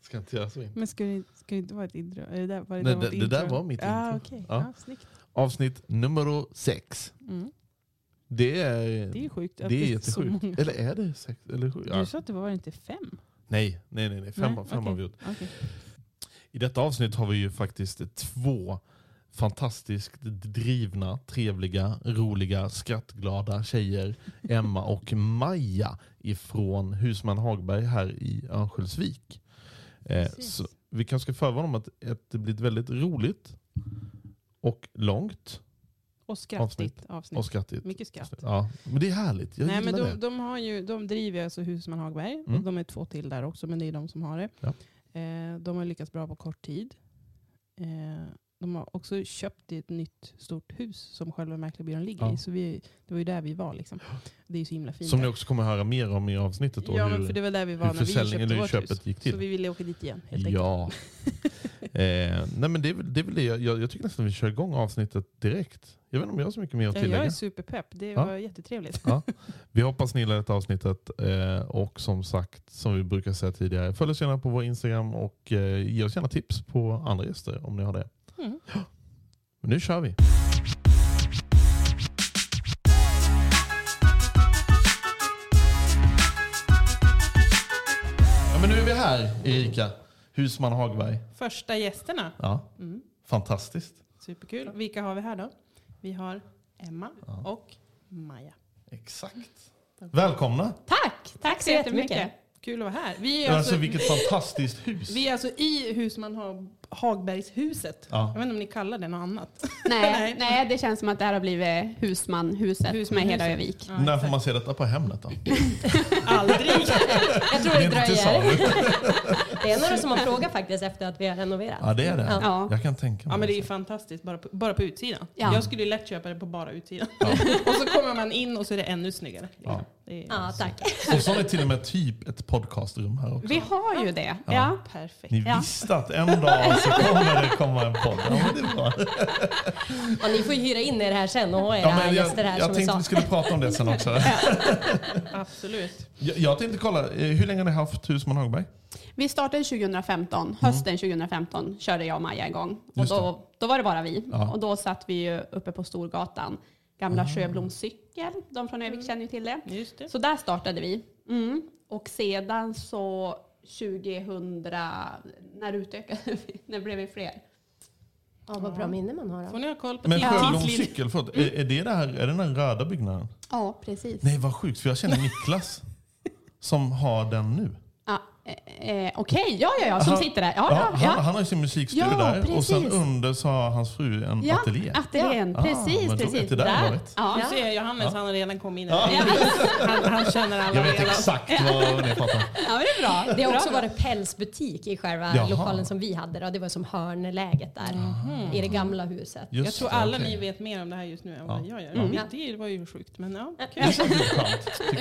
Ska inte göra så. Men ska det, ska det inte vara ett intro? Är det där, var det, Nej, där det, det där intro? var mitt ah, intro. okej. Ja. Ja. snyggt. Avsnitt nummer sex. Mm. Det är, Det är sjukt att det är jättesjukt. många. Eller är det sex? Eller sju? Ja. Du sa att det var inte fem? Nej, nej, nej. nej. Fem, Nej, fem har okej, vi gjort. okej. I detta avsnitt har vi ju faktiskt två fantastiskt drivna, trevliga, roliga, skrattglada tjejer. Emma och Maja ifrån Husman Hagberg här i Örnsköldsvik. Eh, så vi kanske ska förvarna om att, att det blir ett väldigt roligt och långt Och skrattigt avsnitt. och skrattigt. Mycket skratt. Ja, men det är härligt. Jag Nej, men de, det. de, har ju, de driver alltså Husman Hagberg. Mm. Och de är två till där också, men det är de som har det. Ja. Eh, de har lyckats bra på kort tid. Eh, de har också köpt ett nytt stort hus som själva Mäklarbyrån ligger Ja. i. Så vi, det var ju där vi var. Liksom. Det är ju så himla fint. Som ni också kommer höra mer om i avsnittet. Då, ja, hur, för det var där vi var när vi köpte vårt köpet hus. gick till. Så vi ville åka dit igen helt. Ja. eh, nej men det, är väl- det är väl det. Jag, jag tycker nästan vi kör igång avsnittet direkt. Jag vet inte om jag har så mycket mer att Ja, tillägga. jag är superpepp. Det Ja. var jättetrevligt. Ja. Vi hoppas ni gillar detta avsnittet. Eh, och som sagt, som vi brukar säga tidigare, följ oss gärna på vår Instagram och eh, ge oss gärna tips på andra gäster om ni har det. Mm. Men nu kör vi. Ja, men nu är vi här, Erika. Husman Hagberg. Första gästerna. Ja, Mm. fantastiskt. Superkul. Vilka har vi här då? Vi har Emma och Maja. Exakt. Välkomna. Tack! Tack så jättemycket. Kul att vara här. Vi är, Alltså, alltså, vilket fantastiskt hus. vi är alltså i Husman Ha- Hagbergshuset. Ja. Jag vet inte om ni kallar det något annat. Nej, nej, det känns som att det här har blivit husmanhuset med hela Övik. Ja, När får man se detta på Hemnet då? Aldrig. Jag tror Det dröjer. Det är några som har frågat faktiskt efter att vi har renoverat. Ja, det är det. Ja. Jag kan tänka mig. Ja men det är fantastiskt bara på, bara på utsidan. Ja. Jag skulle ju lätt köpa det på bara utsidan. Ja. och så kommer man in och så är det ännu snyggare. Ja. Det är Ja, tack. Och så har ni till och med typ ett podcastrum här också. Vi har ju det. Ja. Ja. perfekt. Ni Ja. visste att en dag så kommer det komma en podd. Ja, men det är bra. Och ni får ju hyra in er här sen och ha era Ja, jag, gäster här jag som vi tänkte sa. vi skulle prata om det sen också. Absolut. Jag, jag tänkte kolla, eh, hur länge har ni haft Husman Hagberg? Vi startade 2015. Hösten 2015 körde jag och Maja igång. Och då, då var det bara vi. Ja. Och då satt vi ju uppe på Storgatan. Gamla Sjöbloms cykel. De från Övik känner ju till det. Just det. Så där startade vi. Mm. Och sedan så 2000, när utökade vi? När blev vi fler? Ja, vad bra minne man har. Får Då. ni ha koll på Men tidslinjen. cykel, förlåt, är, är det där, är det den röda byggnaden? Ja, precis. Nej vad sjukt, för jag känner Niklas som har den nu. Eh, Eh, Okej, ja, ja, ja, som Han- sitter där. Ja, Ja, ja, han, ja. han har ju sin musikstudio Ja, där och sen precis. under så har hans fru en Ja, ateljé. ateljén. Ah, Precis, precis. där Där. Ja. Du ser Johannes, han har redan kommit in. Ja. Han, han känner alla Jag vet redan. exakt vad ni pratar om. ja, men det är bra. Det har också varit pälsbutik i själva Jaha. lokalen som vi hade. Då. Det var som hörnläget där i det gamla huset. Just Jag tror alla okej. ni vet mer om det här just nu än vad jag gör. Mm. Det var ju sjukt, men ja. Jag.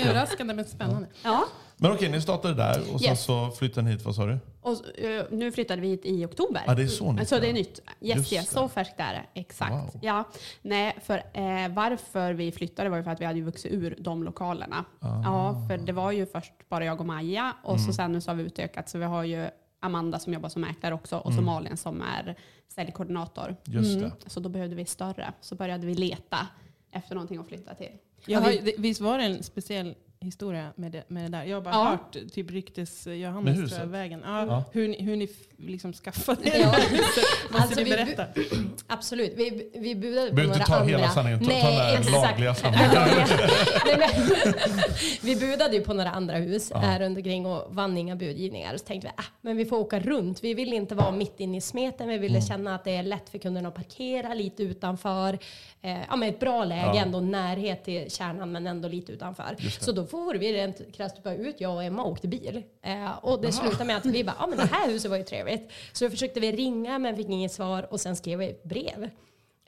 Överraskande men spännande. Ja. Men okej, ni startade där och sen Yes. så flyttade ni hit, vad sa du? Och eh, nu flyttade vi hit i oktober. Ja, det är så nytt, Så det är nytt. Yes, Just yes. Så färskt är det. Exakt. Wow. Ja. Nej, för eh, varför vi flyttade var ju för att vi hade vuxit ur de lokalerna. Ah. Ja, för det var ju först bara jag och Maja och Mm. så sen nu så har vi utökat så vi har ju Amanda som jobbar som mäklare också och så Malin som är säljkoordinator. Mm. Mm. Just det. Så då behövde vi större. Så började vi leta efter någonting att flytta till. Jag har, visst var det en speciell historia med det, med det där? Jag har bara Ja. hört typ ryktes Med Johannes tror jag, vägen. Ja, Ja. Hur, ni- hur ni liksom skaffade det Ja. Måste Alltså, du vi- berätta? Absolut. Vi, vi budade på Behöver några inte ta andra. hela sanningen, ta, ta Nej, den exakt. lagliga sanningen. Nej, men, vi budade ju på några andra hus här runt omkring och vann inga budgivningar. Och så tänkte vi, ah, men vi får åka runt. Vi vill inte vara mitt inne i smeten. Vi ville känna att det är lätt för kunderna att parkera lite utanför. Eh, ja, men ett bra läge, Ja. ändå närhet till kärnan men ändå lite utanför. Så då får vi rent krasst bara ut, jag och Emma åkte bil. Eh, och det slutade med att vi bara, ja men det här huset var ju trevligt. Så då försökte vi ringa men fick inget svar och sen skrev vi ett brev.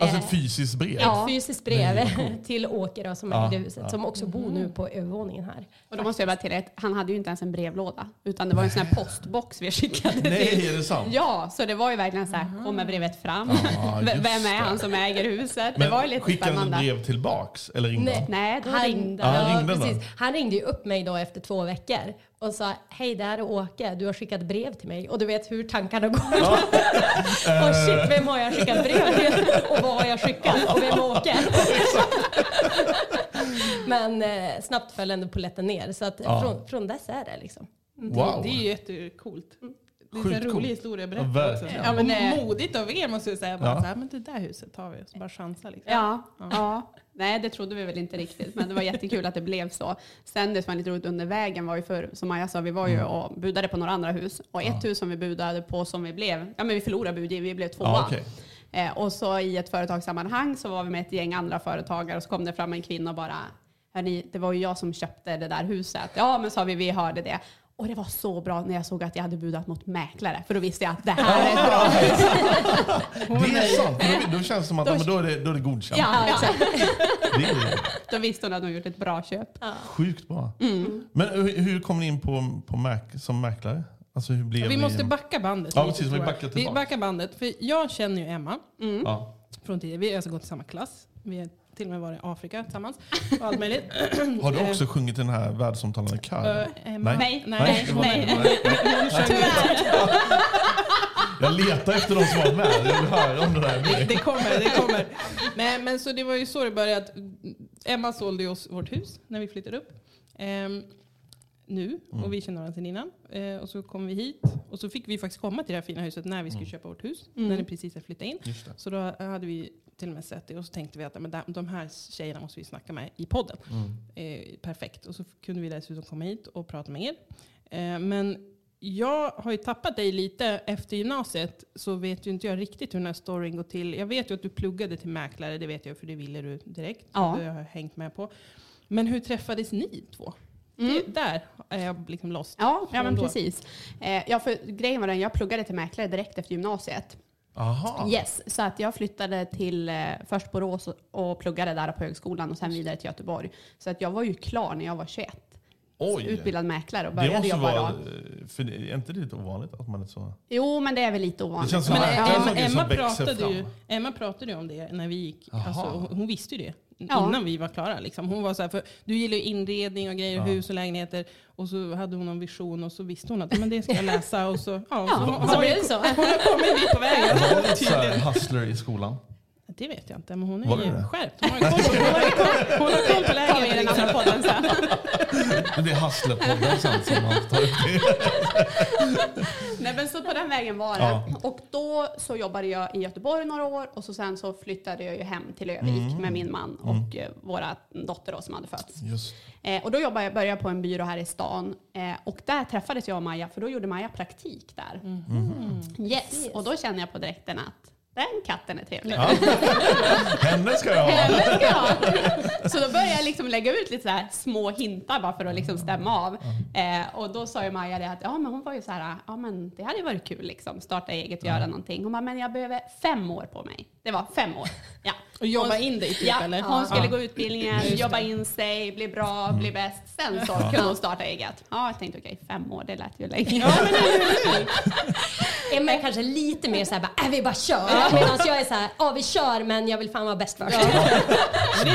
Alltså Eh, ett fysiskt brev? ett fysiskt brev till Åke då, som Ja, ägde huset, ja. som också bor nu på övervåningen här. Och då måste jag bara tillägga att han hade ju inte ens en brevlåda utan det var en sån här postbox vi skickade till. Nej, är det sant? Ja, så det var ju verkligen så här, kommer brevet fram? Ja, Vem är han som äger huset? Men det var ju lite skickade spännande. han brev tillbaks? Eller ringde han? Nej, då Han ringde Ja, han. han ringde då. precis. Han ringde ju upp mig då efter två veckor och sa hej det här är Åke, du har skickat brev till mig. Och du vet hur tankarna går. och shit, vem har jag skickat brev till? Och vad har jag skickat? Och vem är Åke? Men eh, snabbt föll ändå polletten ner. Så att Ja. från, från dess är det liksom. Wow. Det är ju jättecoolt. Det är en Sjukt rolig coolt. historia att Ja, berätta också. Ja, men Ja. modigt av er måste jag säga. Bara Ja. så här, men det där huset tar vi och så bara chansa. Liksom. Ja, ja. Nej, det trodde vi väl inte riktigt, men det var jättekul att det blev så. Sen det som var lite roligt under vägen var ju för, som Maja sa, vi var ju Mm. och budade på några andra hus. Och ett hus som vi budade på som vi blev, ja men vi förlorade budgivningen, vi blev tvåa. Ja, okej. Eh, och så i ett företagssammanhang så var vi med ett gäng andra företagare och så kom det fram en kvinna och bara, Hörni, det var ju jag som köpte det där huset. Ja, men sa vi, vi hörde det. Och det var så bra när jag såg att jag hade budat mot mäklare, för då visste jag att det här är ett bra hus. Det är sant. Då, då känns det som att ja, men då, är det, då är det godkänt. Ja, exakt. Det är Då visste hon att hon gjort ett bra köp. sjukt bra. Mm. Men hur, hur kom ni in på, på mäk, som mäklare? Alltså hur blev Vi ni... måste backa bandet Ja, precis, vi backar Vi tillbaka. backar bandet. För jag känner ju Emma Ja. från tidigare. Vi har alltså gått i samma klass. Vi har till och med varit i Afrika tillsammans. Och allt möjligt. Har du också sjungit den här världsomtalade kören? Eh, Emma? Nej. Nej. det var nej. nej. Jag letar efter de som var med. Jag vill höra om det där. Det kommer, det kommer. Nej, men så det var ju så det började. Att Emma sålde oss vårt hus när vi flyttade upp. Ehm, nu, Mm. och vi kände varandra sedan innan. Eh, och så kom vi hit. Och så fick vi faktiskt komma till det här fina huset när vi skulle köpa vårt hus. När ni precis hade flyttat in. Mm. Just det. Så då hade vi till och med sett det och så tänkte vi att men de- de här tjejerna måste vi snacka med i podden. Mm. Eh, perfekt. Och så kunde vi dessutom komma hit och prata med er. Eh, men jag har ju tappat dig lite efter gymnasiet så vet ju inte jag riktigt hur den här storyn går till. Jag vet ju att du pluggade till mäklare, det vet jag för det ville du direkt. Ja. Det har jag hängt med på. Men hur träffades ni två? Mm. Det, där är jag liksom lost. Ja, ja men då. precis. Eh, ja, för grejen var den, jag pluggade till mäklare direkt efter gymnasiet. Aha. Yes, så att jag flyttade till eh, först Borås och, och pluggade där på högskolan och sen vidare till Göteborg. Så att jag var ju klar när jag var 21. Oj. Utbildad mäklare och började jobba vara... då. För det- är inte det lite ovanligt att man är så... Jo, men det är väl lite ovanligt. Det känns som Men ja, det Emma, pratade ju. Emma pratade ju om det när vi gick. Alltså, hon, hon visste ju det Ja. innan vi var klara. Liksom. Hon var så här, för du gillar ju inredning och grejer, hus och lägenheter. Och så hade hon en vision och så visste hon att men det ska jag läsa. Och så, ja, så, så blev vi- det så. Hon har kommit dit på vägen. Var lite så här Tydligen. hustler i skolan? Det vet jag inte, men hon är Var ju det? skärpt. Hon har koll på, hon har koll, hon har koll på tar vi i den läget. andra podden sen. Men det är Hustlerpodden sen som man tar upp det. Nej, men så på den vägen var det. Ja. Och då så jobbade jag i Göteborg några år och så sen så flyttade jag ju hem till Övik Mm. med min man och eh, våra dotter då, som hade fötts. Just. Eh, och då jobbade jag, började jag på en byrå här i stan eh, och där träffades jag och Maja för då gjorde Maja praktik där. Yes, och då kände jag på direkten att den katten är trevlig. Ja. Henne ska jag ha. Henne ska jag ha. Så då började jag liksom lägga ut lite så här små hintar bara för att liksom stämma av. Eh, och då sa ju Maja det att ja, men hon var ju så här, ja men det hade ju varit kul liksom, starta eget och göra någonting. Hon bara, men jag behöver fem år på mig. Det var fem år. Ja. Och jobba Hon- in dig typ, ja, eller? Hon skulle Ja. gå utbildningen, jobba in sig, bli bra, bli bäst. Sen så kunde hon starta eget. Ja, jag tänkte okej, fem år, det lät ju länge. Emma är kanske lite mer såhär, bara, äh, vi bara kör. Medan jag är såhär, ja vi kör men jag vill fan vara bäst först. Det,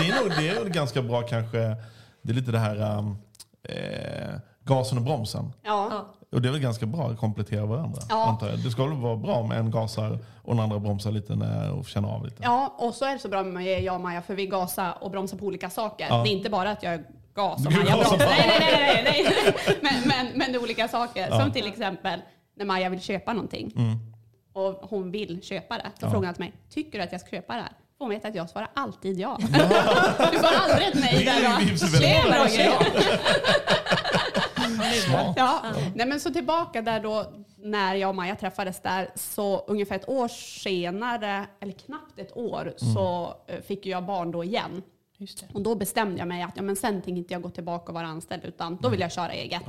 det, är nog, det är nog ganska bra kanske. Det är lite det här um, eh, gasen och bromsen. Ja. Och det är väl ganska bra att komplettera varandra. Ja. Antar jag. Det ska väl vara bra med en gasar och den andra bromsar lite när, och känner av lite. Ja, och så är det så bra med jag och Maja, för vi gasar och bromsar på olika saker. Ja. Det är inte bara att jag gas och Maja gasar bromsar. Nej, nej, nej, nej, nej. Men, men, men det är olika saker. Ja. Som till exempel när Maja vill köpa någonting och hon vill köpa det. Då Ja. frågar hon till mig, tycker du att jag ska köpa det här? Hon veta att jag svarar alltid ja. du får aldrig ett nej Det är ju väldigt Tjena, bra. Roger. Smart. Ja, nej men så tillbaka där då när jag och Maja träffades där så ungefär ett år senare, eller knappt ett år, så eh, fick jag barn då igen. Just det. Och då bestämde jag mig att ja, men sen tänker inte jag gå tillbaka och vara anställd utan då vill jag köra eget.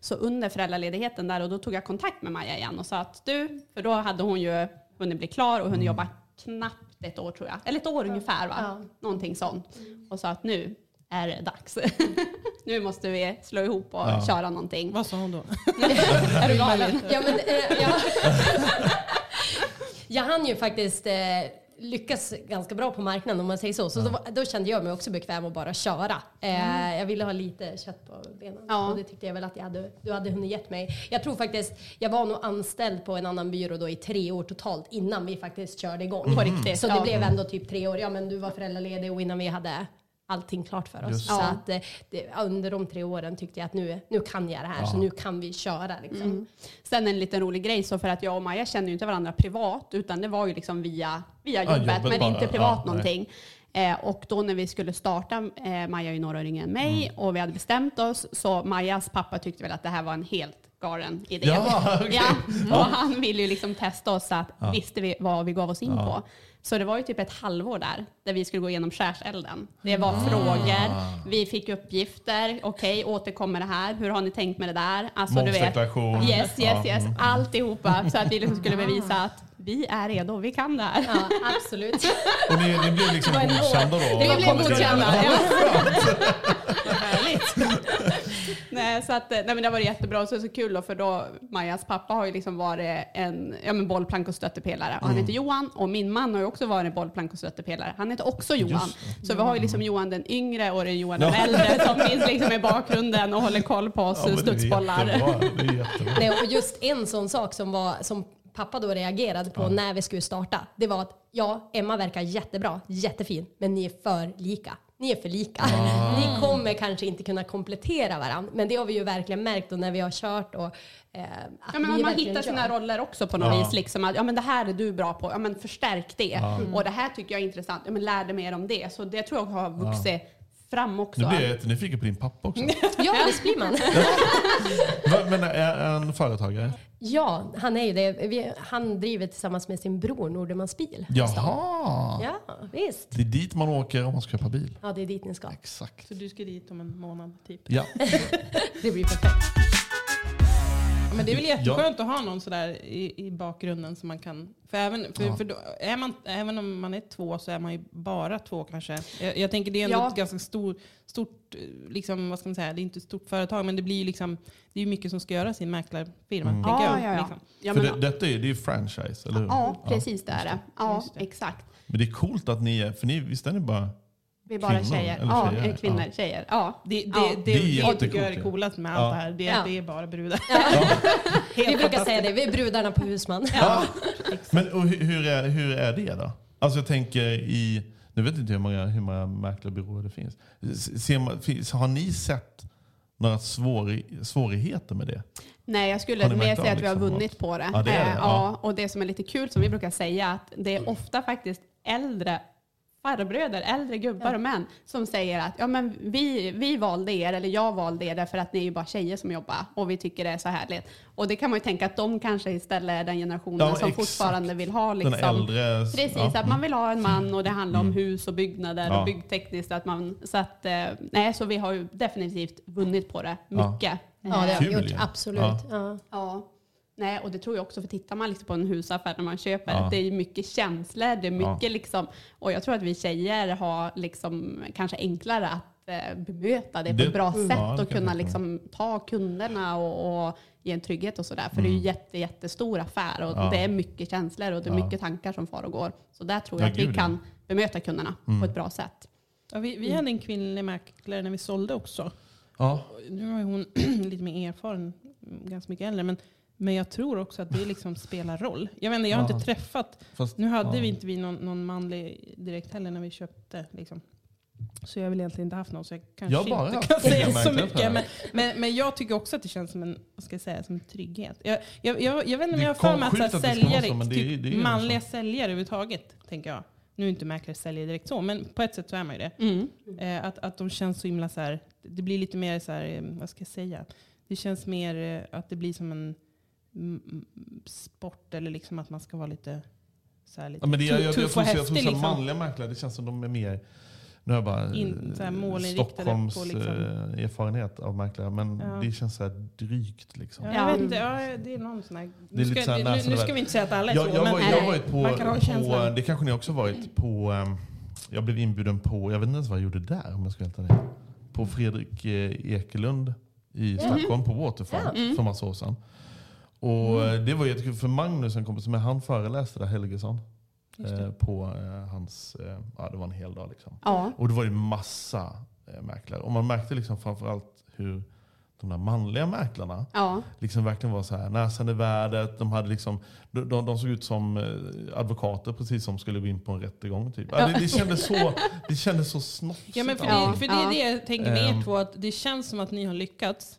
Så under föräldraledigheten där och då tog jag kontakt med Maja igen och sa att du, för då hade hon ju hunnit bli klar och hunnit jobba knappt ett år tror jag. Eller ett år ungefär va? Ja. Någonting sånt. Och sa att nu är det dags. nu måste vi slå ihop och Ja. köra någonting. Vad sa hon då? är du galen? Ja, men, eh, ja. Jag hann ju faktiskt eh, lyckas ganska bra på marknaden om man säger så. Så då, var- då kände jag mig också bekväm att bara köra. Eh, jag ville ha lite kött på benen. Ja. Och det tyckte jag väl att jag hade, du hade hunnit gett mig. Jag tror faktiskt, jag var nog anställd på en annan byrå då i tre år totalt innan vi faktiskt körde igång. På riktigt, Så det ja. blev ändå typ tre år. Ja men du var föräldraledig och innan vi hade allting klart för oss. Just. Så Ja. att eh, det, under de tre åren tyckte jag att nu, nu kan jag det här så nu kan vi köra liksom. Sen en liten rolig grej, så för att jag och Maja känner ju inte varandra privat, utan det var ju liksom via, via Ja, jobbet, jobbet men bara. inte privat Ja, någonting. Eh, och då när vi skulle starta, eh, Maja är ju några år yngre än mig, Mm. och vi hade bestämt oss, så Majas pappa tyckte väl att det här var en helt galen idé. Ja, okej. Ja, och han ville ju liksom testa oss så att visste vi vad vi gav oss in Ja. på. Så det var ju typ ett halvår där, där vi skulle gå igenom skärselden. Det var Ah. frågor, vi fick uppgifter, okej, återkommer det här, hur har ni tänkt med det där? Alltså, du vet, Momsdeklaration. Yes, yes, Ja, yes. mm. Alltihopa. Så att vi liksom skulle bevisa att vi är redo, vi kan det här. Ja, absolut. Och ni, ni blev liksom Det var en godkända då? Vi blev godkända. Ja. Nej, så att, nej, men det var jättebra och så så kul då, för då Majas pappa har ju liksom varit en ja, men bollplank och stöttepelare. Och han heter Johan och min man har ju också varit bollplank och stöttepelare. Han heter också Johan. Så vi har ju liksom Johan den yngre och det är Johan den Ja. äldre som finns liksom i bakgrunden och håller koll på oss Ja, men det är studsbollar. Nej, och just en sån sak som, var, som pappa då reagerade på när vi skulle starta, det var att ja, Emma verkar jättebra, jättefin, men ni är för lika. Ni är för lika. Ah. Ni kommer kanske inte kunna komplettera varandra, men det har vi ju verkligen märkt då när vi har kört och eh, att Ja, men man hittar sina kör. roller också på något Ja. vis. Liksom, att, ja, men det här är du bra på, ja, men förstärk det. Och det här tycker jag är intressant, ja, men lär dig mer om det. Så det tror jag har vuxit fram också. Nu blir jag jättenyfiken på din pappa också. Ja, visst blir man. Men är han företagare? Ja, han är ju det. Han driver tillsammans med sin bror Nordermans bil. Jaha! Ja, visst. Det är dit man åker om man ska köpa bil. Ja, det är dit ni ska. Exakt. Så du ska dit om en månad typ. Ja. Det blir perfekt. Ja, men det är väl jätteskönt att ha någon sådär i, i bakgrunden som man kan... För, även, för, Ja. för då, är man, även om man är två så är man ju bara två kanske. Jag, jag tänker det är ändå Ja. ett ganska stor, stort, liksom, vad ska man säga, det är inte ett stort företag men det blir liksom, det är ju mycket som ska göras i en mäklarfirma. Mm. Ja, jag, ja, ja. Liksom. Ja, För men, det, detta är, det är ju franchise, eller hur? ja, precis det är det. Ja, exakt. Men det är coolt att ni är, för ni, visst är ni bara... Vi är bara Kvinnor, tjejer. Ja, tjejer? kvinnor, Ja. tjejer. Ja. Det, det, Ja. det, Det jag tycker jag är coolaste med Ja. allt det här. Det, Ja. det är bara brudar. Vi brukar säga det, vi är brudarna på Husman. Men och hur, är, hur är det då? Alltså jag tänker i, nu vet inte hur många, hur många mäklarbyråer det finns. Ser man, finns. Har ni sett några svår, svårigheter med det? Nej, jag skulle mer säga av att vi har liksom vunnit något? på det. Ja, det det, Eh, ja. ja, och det som är lite kul som vi brukar säga att det är ofta faktiskt äldre farbröder, äldre gubbar och män som säger att ja, men vi, vi valde er, eller jag valde er därför att ni är ju bara tjejer som jobbar och vi tycker det är så härligt. Och det kan man ju tänka att de kanske istället är den generationen Ja, som exakt. fortfarande vill ha liksom, Den äldre... Precis, ja. att man vill ha en man och det handlar om hus och byggnader Ja. och byggtekniskt. Att man, så, att, eh, nej, så vi har ju definitivt vunnit på det, Ja. mycket. Ja, det har vi gjort. Absolut. Ja. Nej, och det tror jag också, för tittar man liksom på en husaffär när man köper, Ja. det är mycket känslor, det är mycket Ja. liksom, och jag tror att vi tjejer har liksom kanske enklare att eh, bemöta det på Det- ett bra Mm. sätt Ja, och kunna liksom ta kunderna och, och ge en trygghet och sådär. För det är ju jätte, jättestor affär och Mm. Ja. det är mycket känslor och det är Ja. mycket tankar som far och går. Så där tror Ja, jag att vi kan bemöta kunderna Mm. på ett bra sätt. Ja, vi, vi hade en kvinnlig mäklare när vi sålde också. Ja. Nu ju hon lite mer erfaren, mm, ganska mycket äldre. Men, men jag tror också att det liksom spelar roll. Jag, vet inte, jag har Ja. inte träffat, Fast, nu hade ja. vi inte vi någon, någon manlig direkt heller när vi köpte. Liksom. Så jag har väl egentligen inte haft någon, så jag kanske Jag bara inte kan säga så mycket. Men, men, men jag tycker också att det känns som en, vad ska jag säga, som en trygghet. Jag, jag, jag, jag vet inte om jag har för mig att, så att säljare, så, det typ det manliga så. säljare överhuvudtaget, tänker jag. Nu är inte mäklare säljare direkt så, men på ett sätt så är man ju det. Mm. Eh, att, att de känns så himla så här, det blir lite mer så här, eh, vad ska jag säga? Det känns mer eh, att det blir som en sport eller liksom att man ska vara lite så här, lite Ja, men det, jag, jag, jag, tuff tror, och jag tror häftig. så här Liksom. manliga mäklare, det känns som de är mer, nu har jag bara In- så här eh, målinriktade på Stockholms liksom- eh, erfarenhet av mäklare, men Ja. det känns så här drygt. Liksom. Ja, Ja. jag vet inte, ja, det är någon sån här... Det Nu är lite ska, så här nu, näsan nu över- ska vi inte säga att alla är Jag, så, jag, men var, jag har varit man kan ha på, på, känslan. det kanske ni också har varit på, ehm, jag blev inbjuden på, jag vet inte ens vad jag gjorde där om jag ska vara helt. På Fredrik eh, Ekelund i Stockholm på Waterfront Ja. för massa år sedan. Och eh, det var jättekul för Magnus, en kompis med han föreläste där, Helgesson. Eh, på eh, hans, eh, ja det var en hel dag liksom. Ja. Och det var ju massa eh, mäklare. Och man märkte liksom framförallt hur de där manliga mäklarna Ja. liksom verkligen var så här näsan i värdet. De, hade liksom, de, de, de såg ut som eh, advokater precis som skulle gå in på en rättegång. Typ. Ja, det, det, kändes så, det kändes så snofsigt. Ja, men för, Ja. det, för det är det jag tänker med Ehm. er två, att det känns som att ni har lyckats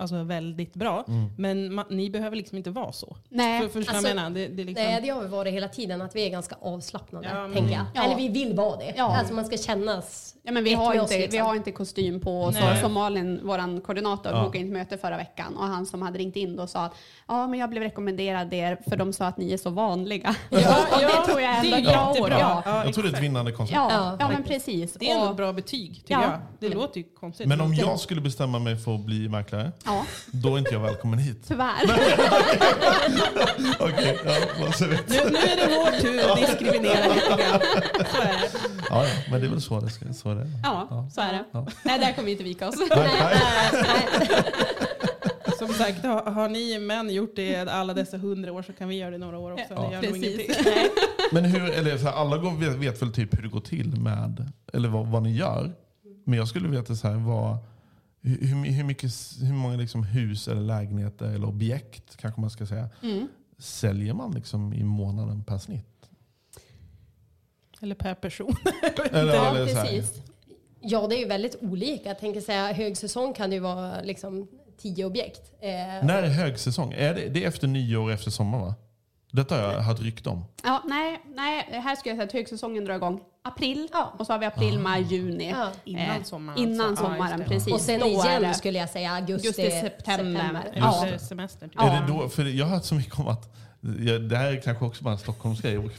alltså väldigt bra. Mm. Men ma- ni behöver liksom inte vara så. Nej. För, förstår Alltså, jag menar? Det, det är liksom, Nej, det har vi varit hela tiden, att vi är ganska avslappnade, Ja, men- tänker jag. Ja. Eller vi vill vara det. Ja. Alltså man ska kännas Ja, men vi, har oss, inte, vi liksom. har inte kostym på oss. Som Malin, vår koordinator, Ja. bokade in ett möte förra veckan. Och han som hade ringt in då sa att ja, men jag blev rekommenderad er för de sa att ni är så vanliga. Ja, och ja, det tror jag ändå är bra ord. jättebra. Ja, Ja, jag tror det är ett vinnande koncept. ja, Ja, men precis. Det är ändå Och- ett bra betyg, tycker Ja. jag. Det låter ju konstigt. Men om jag skulle bestämma mig för att bli mäklare, Ja, då är inte jag välkommen hit. tyvärr. Okej, ja, vad så vet. nu, nu är det vår tur att diskriminera lite grann. Så är det. Ja, ja, men det är väl så det, ska, så det är. Ja, så är det. Ja. Nej, där kommer vi inte vika oss. Nej, nej. Som sagt, har, har ni män gjort det alla dessa hundra år så kan vi göra det några år också. Ja. Det Precis. Men hur, eller så här, alla går, vet, vet väl typ hur det går till med, eller vad, vad ni gör. Men jag skulle veta så här, vad, hur, hur mycket, hur många liksom hus eller lägenheter eller objekt kanske man ska säga, Mm. säljer man liksom i månaden per snitt? Eller per person. Eller, Ja, eller precis. Ja, det är ju väldigt olika. Jag tänker säga högsäsong kan det ju vara liksom tio objekt. Eh, när är högsäsong? Är det, det är efter nyår och efter sommar va? Detta har jag hört rykte om. Ja, nej, nej, här skulle jag säga att högsäsongen drar igång april. Ja. Och så har vi april, maj, juni. Ja. Innan Eh, sommaren Innan alltså. Ja, sommaren, det. precis. och sen Då igen det- skulle jag säga augusti, Augusti, september. september. Ja. Efter semestern. Typ. Ja. Är det då, för jag har hört så mycket om att ja, det här är kanske också bara en Stockholmsgrej. Gud,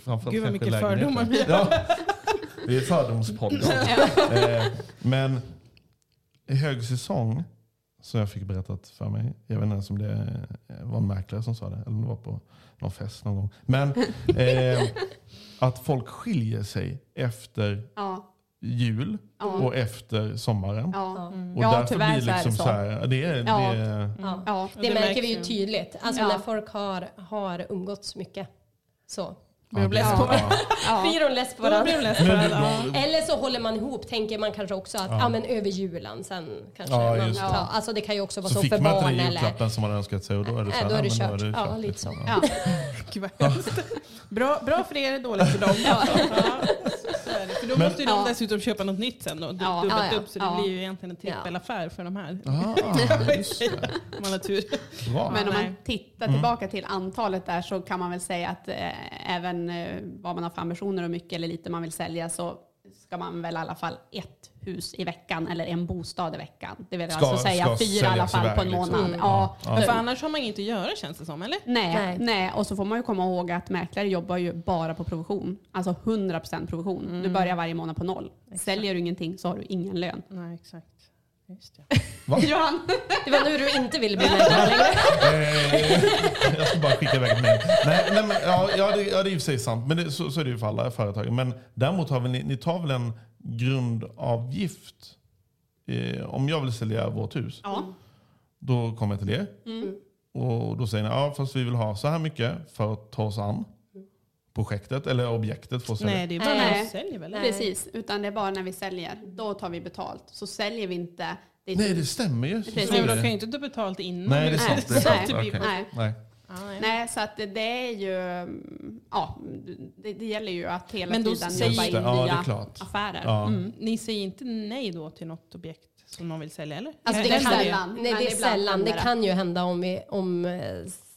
vad mycket fördomar vi Ja, vi är fördomspodden. eh, men i högsäsong, som jag fick berättat för mig, jag vet inte ens om det var en mäklare som sa det, eller om det var på någon fest någon gång. Men eh, att folk skiljer sig efter Ja, jul Ja. och efter sommaren. ja. Och Ja, därför tyvärr blir så liksom så. så här, det är, det är, Ja. ja. Det, märker vi ju ju. tydligt. Alltså Ja. när folk har, har umgåtts mycket. Så. Blir de less på ja. Blir de less på varandra? varandra. Eller så håller man ihop, tänker man kanske också att ja. men över julen sen kanske Ja, man, ja, alltså det kan ju också vara så, Så fick för man inte barn den eller... julklappen som man önskat sig och då är det så här, då är det kört. Ja, lite liksom. så. Bra för er, dåligt för dem. Det. För då Men- måste ju de Ja. dessutom köpa något nytt sen. Du- Ja. Dubbelt Ja, ja. upp så det Ja. blir ju egentligen en trippelaffär för de här. Ah, just. Om man har tur. Men om man tittar Mm. tillbaka till antalet där så kan man väl säga att eh, även eh, vad man har för ambitioner och mycket eller lite man vill sälja så ska man väl i alla fall ett hus i veckan eller en bostad i veckan. Det vill Ska- alltså säga fyra i alla fall på en liksom. månad. Mm. Ja. Men för annars har man inget att göra känns det som, eller? Nej, Nej. nej. och så får man ju komma ihåg att mäklare jobbar ju bara på provision. Alltså 100% provision. Mm. Du börjar varje månad på noll. Säljer du ingenting så har du ingen lön. Nej, exakt. Just Va? Johan! Det var nu du inte ville bli mäklare längre. Eh, jag ska bara skicka iväg ett mejl. Nej, nej, men, ja, ja, det, ja, det är i och för sig sant. Men det, så, så är det ju för alla företag. Men däremot har väl ni, ni tar väl en grundavgift. Eh, om jag vill sälja vårt hus, Ja. då kommer jag till er. Mm. Och då säger ni, ja fast vi vill ha så här mycket för att ta oss an projektet eller objektet att sälja. Nej, det är bara Nej. när du säljer väl? Nej. Precis, utan det är bara när vi säljer. Då tar vi betalt. Så säljer vi inte ditt Nej, hus. det stämmer ju. Precis. men de det. kan ju inte ta betalt innan. Nej, det är sant. Det är sant. Det. Nej. Nej. Ja, nej. Nej, så att det, det är ju... Ja, det, det gäller ju att hela Men tiden jobba in det, ja, det är nya klart. affärer. Ja. Mm. Ni säger inte nej då till något objekt som någon vill sälja, eller? Alltså det Det är kan, sällan. Nej, det är sällan. Det det. kan ju hända om, vi, om eh,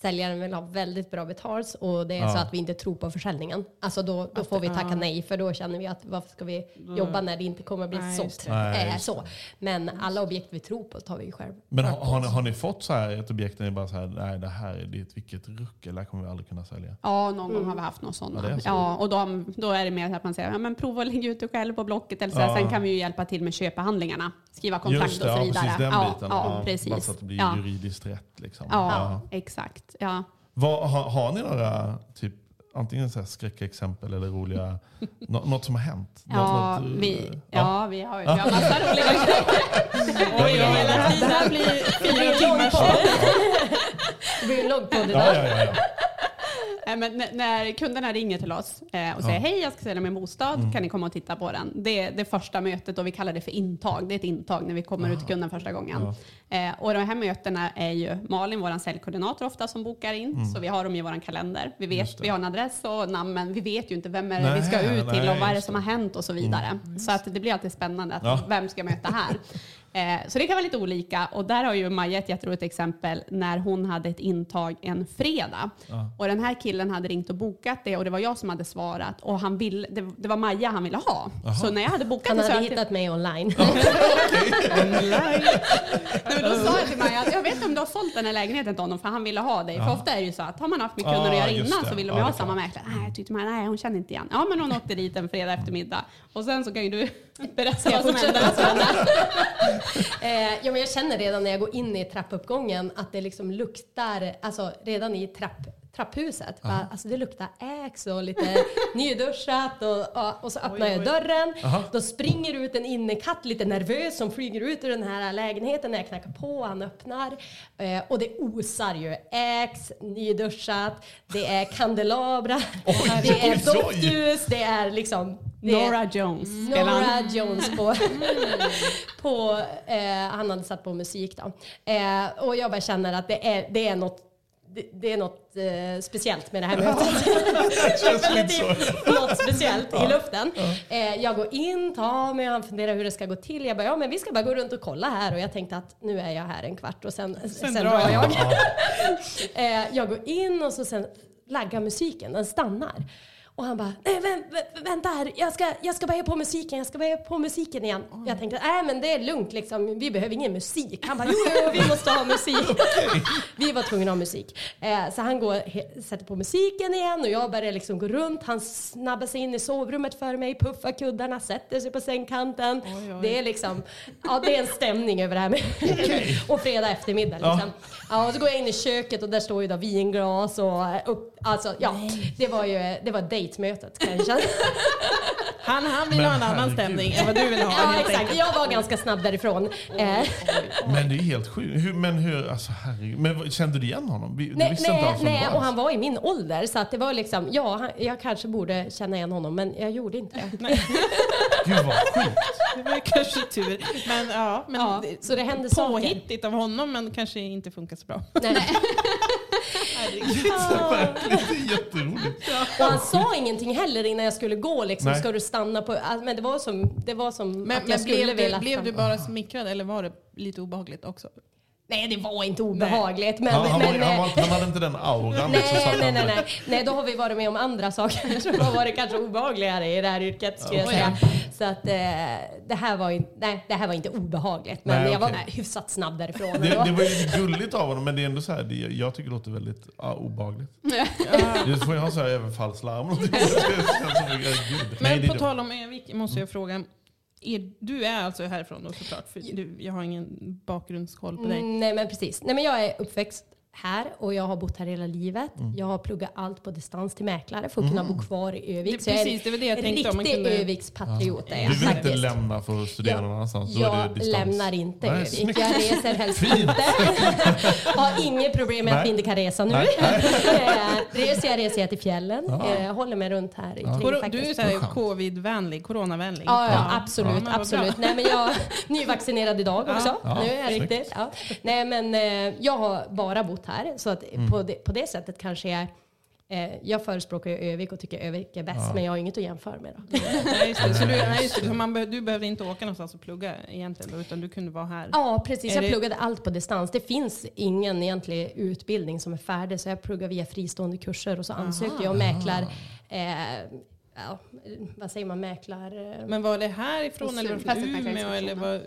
säljaren vill ha väldigt bra betalt och det är så Ja. att vi inte tror på försäljningen. Alltså då, då får vi tacka nej för då känner vi att varför ska vi jobba när det inte kommer bli Nej, sålt. det. Nej, Eh, så. Men alla objekt vi tror på tar vi själv. Men har, har, ni, har ni fått så här ett objekt där ni bara så här, nej det här är ett vilket ruckel, det här kommer vi aldrig kunna sälja. Ja, någon gång har vi haft något sådana. Ja, så. Ja, och då, då är det mer att man säger, ja men prova att lägga ut det själv på Blocket. Eller så här. Ja. Sen kan vi ju hjälpa till med köpehandlingarna. Skriva kontrakt Just det, och så ja, vidare. precis den ja, biten. Ja, precis. Bara så att det blir ja. juridiskt rätt. Liksom. Ja, exakt. Ja. Vad, har, har ni några typ, antingen så här skräckexempel eller roliga, nå, något som har hänt? Ja, något, eh, vi, ja. ja, vi har, vi har massa roliga grejer. Oj, hela tiden blir fyra timmars Det blir en lång podd Ja, ja, ja, ja. Nej, men n- när kunderna ringer till oss eh, och säger hej, jag ska sälja min bostad, Mm. kan ni komma och titta på den? Det är det första mötet och vi kallar det för intag. Det är ett intag när vi kommer ut till kunden första gången. Eh, och de här mötena är ju Malin, vår säljkoordinator ofta, som bokar in. Så vi har dem i vår kalender. Vi Mm. Vet, vi har en adress och namn, men vi vet ju inte vem är det vi ska Nej, ut till nej, och vad är det som har hänt och så vidare. Så att det blir alltid spännande. Att Ja. Vem ska jag möta här? Eh, så det kan vara lite olika. Och där har ju Maja ett jätteroligt exempel när hon hade ett intag en fredag. Och den här killen hade ringt och bokat det och det var jag som hade svarat. Och han ville, det, det var Maja han ville ha. Så när jag hade bokat Han det så hade jag till, hittat mig online. Nej, men då sa jag till Maja att jag vet inte om du har sålt den här lägenheten till honom för han ville ha dig. För ofta är det ju så att har man haft med kunder Ja, att göra innan det. så vill de Ja, det ha samma mäklare. Nej, tyckte man, nej hon känner inte igen. Ja men hon åkte dit en fredag eftermiddag. Och sen så kan ju du berätta vad som fortsätta? hände. Eh, ja, men jag känner redan när jag går in i trappuppgången att det liksom luktar, alltså redan i trapp, trapphuset, bara, alltså det luktar äx och lite nyduschat och, och så öppnar jag dörren. Då springer ut en innekatt lite nervös som flyger ut ur den här lägenheten när jag knackar på, han öppnar eh, och det osar ju äx, nyduschat, det är kandelabrar, det är oj, oj. doftljus, det är liksom Nora Jones han. Nora Jones på, på eh, han hade satt på musik då. Eh, och jag bara känner att det är, det är något det, det är något eh, speciellt med det här mötet. Definitivt något speciellt i luften. Eh, jag går in, tar mig, han funderar hur det ska gå till. Jag bara, ja men vi ska bara gå runt och kolla här. Och jag tänkte att nu är jag här en kvart och sen, sen, drar drar jag. jag. eh, jag går in och så sen laggar musiken, den stannar. Och han bara, nej vä vä vänta här, jag ska, jag ska börja på musiken, jag ska börja på musiken igen. Jag tänkte, nej men det är lugnt liksom, vi behöver ingen musik. Han bara, jo, vi måste ha musik. vi var tvungna att ha musik. Eh, så han går, sätter på musiken igen och jag börjar liksom gå runt. Han snabbar sig in i sovrummet för mig, puffar kuddarna, sätter sig på sängkanten. Det är liksom, ja det är en stämning över det här med Och fredag eftermiddag liksom. Ja. och så går jag in i köket och där står ju då vinglas och upp, alltså ja, det var ju, det var dejtmötet kan jag känna. Han, han vill Men ha en annan stämning än vad du vill ha. Ja, exakt. Jag var ganska snabb därifrån. Eh, Men det är helt sjukt. Hur, men hur, alltså herregud. Men kände du igen honom? Du nej, visste inte nej, alls nej, var och han var i min ålder. Så att det var liksom, ja, han, jag kanske borde känna igen honom, men jag gjorde inte det. Gud vad sjukt. Det var kanske tur. Men ja, men Ja, Så det hände saker. påhittigt av honom men kanske inte funkar så bra. Nej. Det är jätteroligt. Och han sa ingenting heller innan jag skulle gå. Liksom, Nej. ska du stanna på... alltså, Men det var som, det var som Men, att jag men skulle blev, du, vilja blev du bara smickrad eller var det lite obehagligt också? Nej, det var inte obehagligt. Men, Han, han, var, men, han, var, eh, inte- han hade inte den auran. liksom, Nej, att nej, nej, nej. nej, då har vi varit med om andra saker som har varit kanske obehagligare i det här yrket skulle jag säga. Så att eh, det här var inte, nej, det här var inte obehagligt. Men Nej, jag var hyfsat snabb därifrån. Det, det var ju gulligt av honom, men det är ändå så här, det, jag tycker det låter väldigt ja, obehagligt. Det får jag ha så här överfallslarm. Men på tal om Övik måste jag fråga. Är, du är alltså härifrån då såklart? För du, jag har ingen bakgrundskoll på dig. Mm, Nej men precis. Nej, men jag är uppväxt här och jag har bott här hela livet. Mm. Jag har pluggat allt på distans till mäklare för att kunna bo kvar i Övik. Det- Så jag är precis, det jag en tänkte riktig kunde- Övikspatriot är jag Du vill inte faktiskt. lämna för att studera Jag- någon annanstans? Jag lämnar inte Nej, Övik. snyggt. Jag reser helst Fint. inte. har inget problem med att Nej. vi inte kan resa nu. Nej, Eh, reser jag reser jag till fjällen. Eh, håller mig runt här i kring Du är covid-vänlig, coronavänlig. Ja, ja, absolut. Ja, absolut. Nej, men jag är nyvaccinerad idag också. Ja, nu är jag riktigt. Ja. Nej, men eh, jag har bara bott här. Så att Mm. på, det, på det sättet kanske jag... Eh, jag förespråkar ju Övik och tycker Övik är bäst, men jag har inget att jämföra med. Då. Nej, just det. Så du, nej, just det. Så man, be- du behövde inte åka någonstans och plugga egentligen då, utan du kunde vara här? Ja, precis. Är Jag det- pluggade allt på distans. Det finns ingen egentlig utbildning som är färdig, så jag pluggar via fristående kurser och så ansökte jag och mäklar... Eh, ja, vad säger man? Mäklar... Men var det härifrån eller var det från. Umeå? Eller var,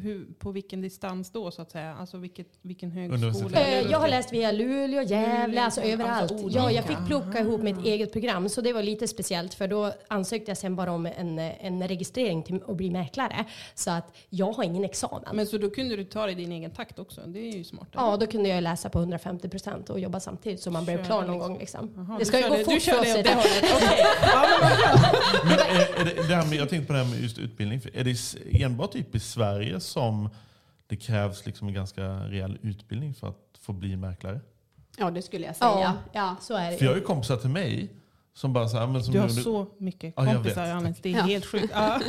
hur, på vilken distans då så att säga? Alltså vilket, vilken högskola? Eh, Jag har läst via Luleå, Gävle, Luleå, alltså överallt. alltså ja, jag fick plocka ihop mitt eget program, så det var lite speciellt för då ansökte jag sen bara om en, en registrering till att bli mäklare. Så att jag har ingen examen. Men så då kunde du ta det i din egen takt också? Det är ju smart. Ja, då kunde jag läsa på 150 procent och jobba samtidigt så man blev klar någon liksom. gång. Liksom. Jaha, det du ska ju gå det- fort för oss Ja, men är, är det, det här med, jag tänkte på det här med just utbildning. Är det enbart typ i Sverige som det krävs liksom en ganska rejäl utbildning för att få bli mäklare? Ja, det skulle jag säga. Ja. Ja. Så är det För jag har ju kompisar till mig som bara så här, men som Du har gjorde- så mycket Ja, jag kompisar vet. Johannes. Det är Ja. helt sjukt. Ja.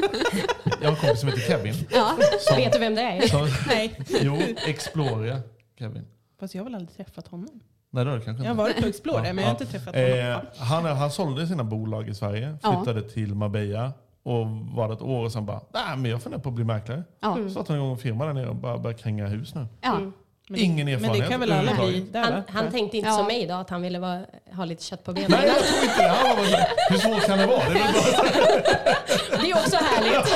Jag har en kompis som heter Kevin. Ja. Som, Vet du vem det är? som, Nej, jo, Exploria Kevin. fast jag har väl aldrig träffat honom. Nej, det har du kanske Jag har varit på Explorer men jag har inte träffat honom. Eh, han, han sålde sina bolag i Sverige, Ja. flyttade till Marbella och var ett år och sen bara, nej men jag funderar på att bli mäklare. Ja. Så startade han igång en firma där nere och bara började kränga hus nu. Ja. Men det- Ingen Men erfarenhet det kan väl alla bli där Han, han tänkte inte Ja. som mig då, att han ville vara, ha lite kött på benen. Nej, jag tror inte det. Han var bara, hur svårt kan det vara? Det är bara... Det är också härligt.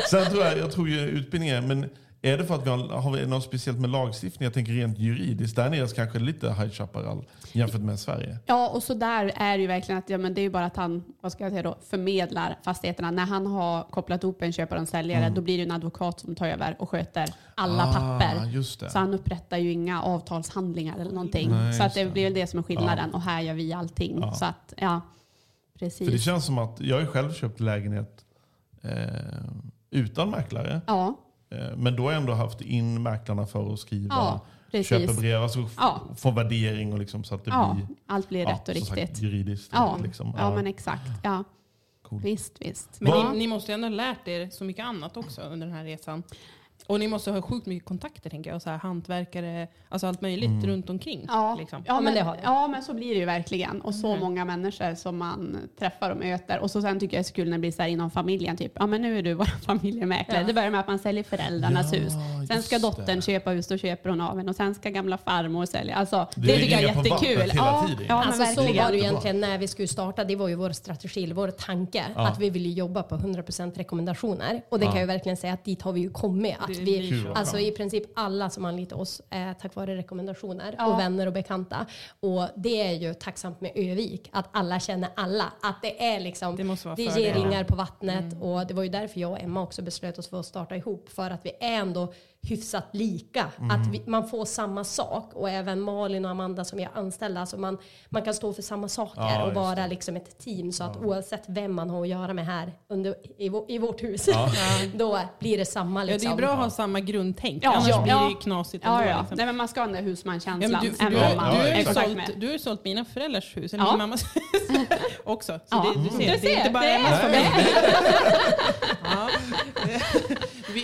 Sen tror jag, jag tror ju utbildningen, men är det för att vi har, har vi något speciellt med lagstiftning? Jag tänker rent juridiskt. Där nere kanske det är lite High Chaparral jämfört med Sverige. Ja, och så där är det ju verkligen att ja, men det är ju bara att han vad ska jag säga då, förmedlar fastigheterna. När han har kopplat ihop en köpare och en säljare, då blir det en advokat som tar över och sköter alla Ah, papper. just det. Så han upprättar ju inga avtalshandlingar eller någonting. Nej, så att det blir väl det som är skillnaden. Och här gör vi allting. Ja. Så att, ja, För det precis. känns som att, jag har själv köpt lägenhet eh, utan mäklare. Ja, men då har jag ändå haft in mäklarna för att skriva Ja, precis. köpebrev, alltså Ja. få värdering och liksom så att det ja, blir allt blir rätt och som sagt, riktigt. juridiskt. Ja, liksom. ja, men exakt. Ja. Coolt. Visst, visst. Men ni, ni måste ju ändå ha lärt er så mycket annat också under den här resan. Och ni måste ha sjukt mycket kontakter tänker jag. Och så här, hantverkare, alltså allt möjligt Mm. runt omkring. Ja, Liksom. ja, men ja, men så blir det ju verkligen. Och så Mm. många människor som man träffar och möter. Och så sen tycker jag det är så kul när det blir så här inom familjen. Typ, ja men nu är du vår familjemäklare. Ja. Det börjar med att man säljer föräldrarnas Ja, hus. Sen ska dottern det. köpa hus, då köper hon av en. Och sen ska gamla farmor sälja. Alltså, det, Det tycker jag är jättekul. Ja, ja Alltså så var det ju egentligen när vi skulle starta. Det var ju vår strategi, eller vår tanke. Ja. Att vi ville jobba på 100% rekommendationer. Och det Ja. kan jag verkligen säga att dit har vi ju kommit. Att vi, alltså i princip alla som anlitar oss är tack vare rekommendationer Ja. och vänner och bekanta. Och det är ju tacksamt med Övik, att alla känner alla. Att det är liksom, Det måste vara det ger ringar på vattnet. Och det var ju därför jag och Emma också beslöt oss för att starta ihop. För att vi är ändå hyfsat lika. Att vi, man får samma sak. Och även Malin och Amanda som är anställda. Alltså man, man kan stå för samma saker Ja, och vara liksom ett team. Så att oavsett vem man har att göra med här under, i, i vårt hus, då blir det samma. Ja, Liksom. det är bra att ha samma grundtänk, Ja, annars ja. blir det ju Ja. knasigt Ja, ändå. ja. Liksom. Nej, men man ska ha den där Ja, husmanskänslan. du, du, du, har är sålt, du har ju sålt mina föräldrars hus, eller Ja. min mammas hus också. Så Ja. det, du ser, Du det är ser, inte bara det är- Emmas familj. ja.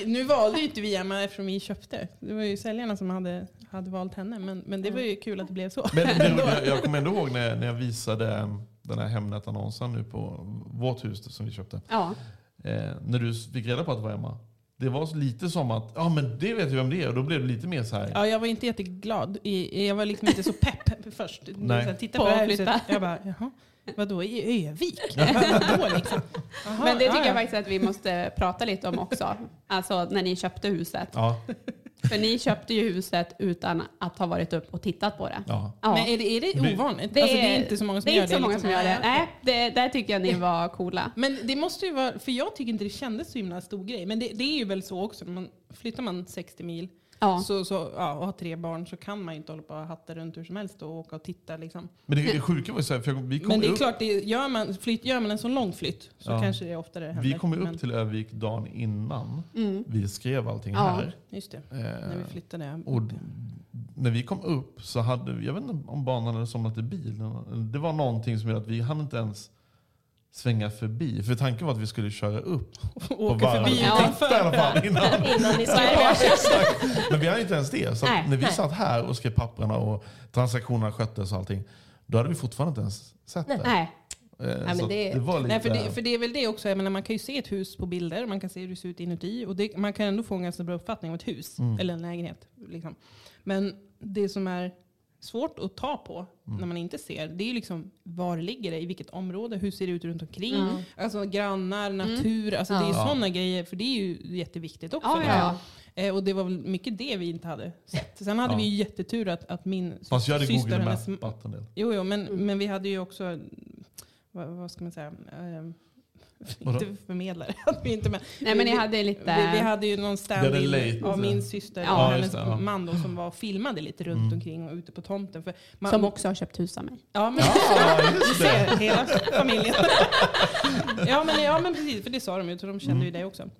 nu valde ju inte vi Emma eftersom vi köpte. Det var ju säljarna som hade, hade valt henne. Men, men det var ju kul att det blev så. Men det, roliga- jag kommer ändå ihåg när, när jag visade den här Hemnet-annonsen nu på vårt hus som vi köpte. Ja. Eh, när du fick reda på att det var Emma. Det var lite som att, ja men det vet jag vem det är. Och då blev det lite mer så här. Ja, jag var inte jätteglad. I- Jag var liksom inte så pepp först. Nej. Så jag tittade På på det här huset. Jag bara, jaha, vadå i Övik? Vadå liksom? Men det tycker ja. jag faktiskt att vi måste prata lite om också. Alltså när ni köpte huset. Ja, För ni köpte ju huset utan att ha varit upp och tittat på det. ja. Men är det, är det ovanligt? Det, alltså, det är inte så många som det är gör det. så många liksom. som gör det. Nej, det, där tycker jag ni var coola. Men det måste ju vara, för jag tycker inte det kändes så himla stor grej. Men det, det är ju väl så också, man, flyttar man 60 mil Ja. så, så, ja, och har tre barn så kan man ju inte hålla på och hatta runt hur som helst och åka och titta. Liksom. Men det, det sjuka var ju så här, för jag, vi kom Men det är upp, klart, det, gör, man, flytt, gör man en så lång flytt så Ja. kanske det oftare händer. vi kom ju upp Men- till Övik dagen innan vi skrev allting Mm. Ja. här. Just det, Eh, när vi flyttade. Och när vi kom upp så hade vi, jag vet inte om banan hade somnat i bilen. Det var någonting som gjorde att vi hann inte ens svänga förbi. För tanken var att vi skulle köra upp och Åka förbi Ja. titta i alla fall innan. Innan ni. Men vi hade inte ens det. Så Nej. när vi Nej. satt här och skrev papperna och transaktionerna sköttes och allting. Då hade vi fortfarande inte ens sett det. Nej. Eh, men så det- det var lite... Nej, för, det, för det är väl det också, jag menar, man kan ju se ett hus på bilder, man kan se hur det ser ut inuti och det, man kan ändå få en ganska bra uppfattning om ett hus Mm. eller en lägenhet. Liksom. Men det som är svårt att ta på Mm. när man inte ser, det är ju liksom var ligger det, i vilket område, hur ser det ut runt omkring, alltså grannar, natur, alltså det är ju Ja. sådana grejer, för det är ju jätteviktigt också. Ja, ja. Eh, Och det var väl mycket det vi inte hade sett. Sen hade Ja. vi ju jättetur att, att min Fast jag hade syster, Google hennes. Jo, jo men, men vi hade ju också, vad, vad ska man säga, Vadå? inte förmedlare. hade vi inte, men, Nej, men ni hade lite... vi, vi hade ju någon stand-in av min syster Ja, och hennes det, ja. man då, som var filmade lite runt Mm. omkring och ute på tomten. För man, Som också har köpt hus av mig. Ja, men, Ja, du just det. ser, hela familjen. ja, men, ja, men precis, för det sa de ju, så de kände Mm. ju det också.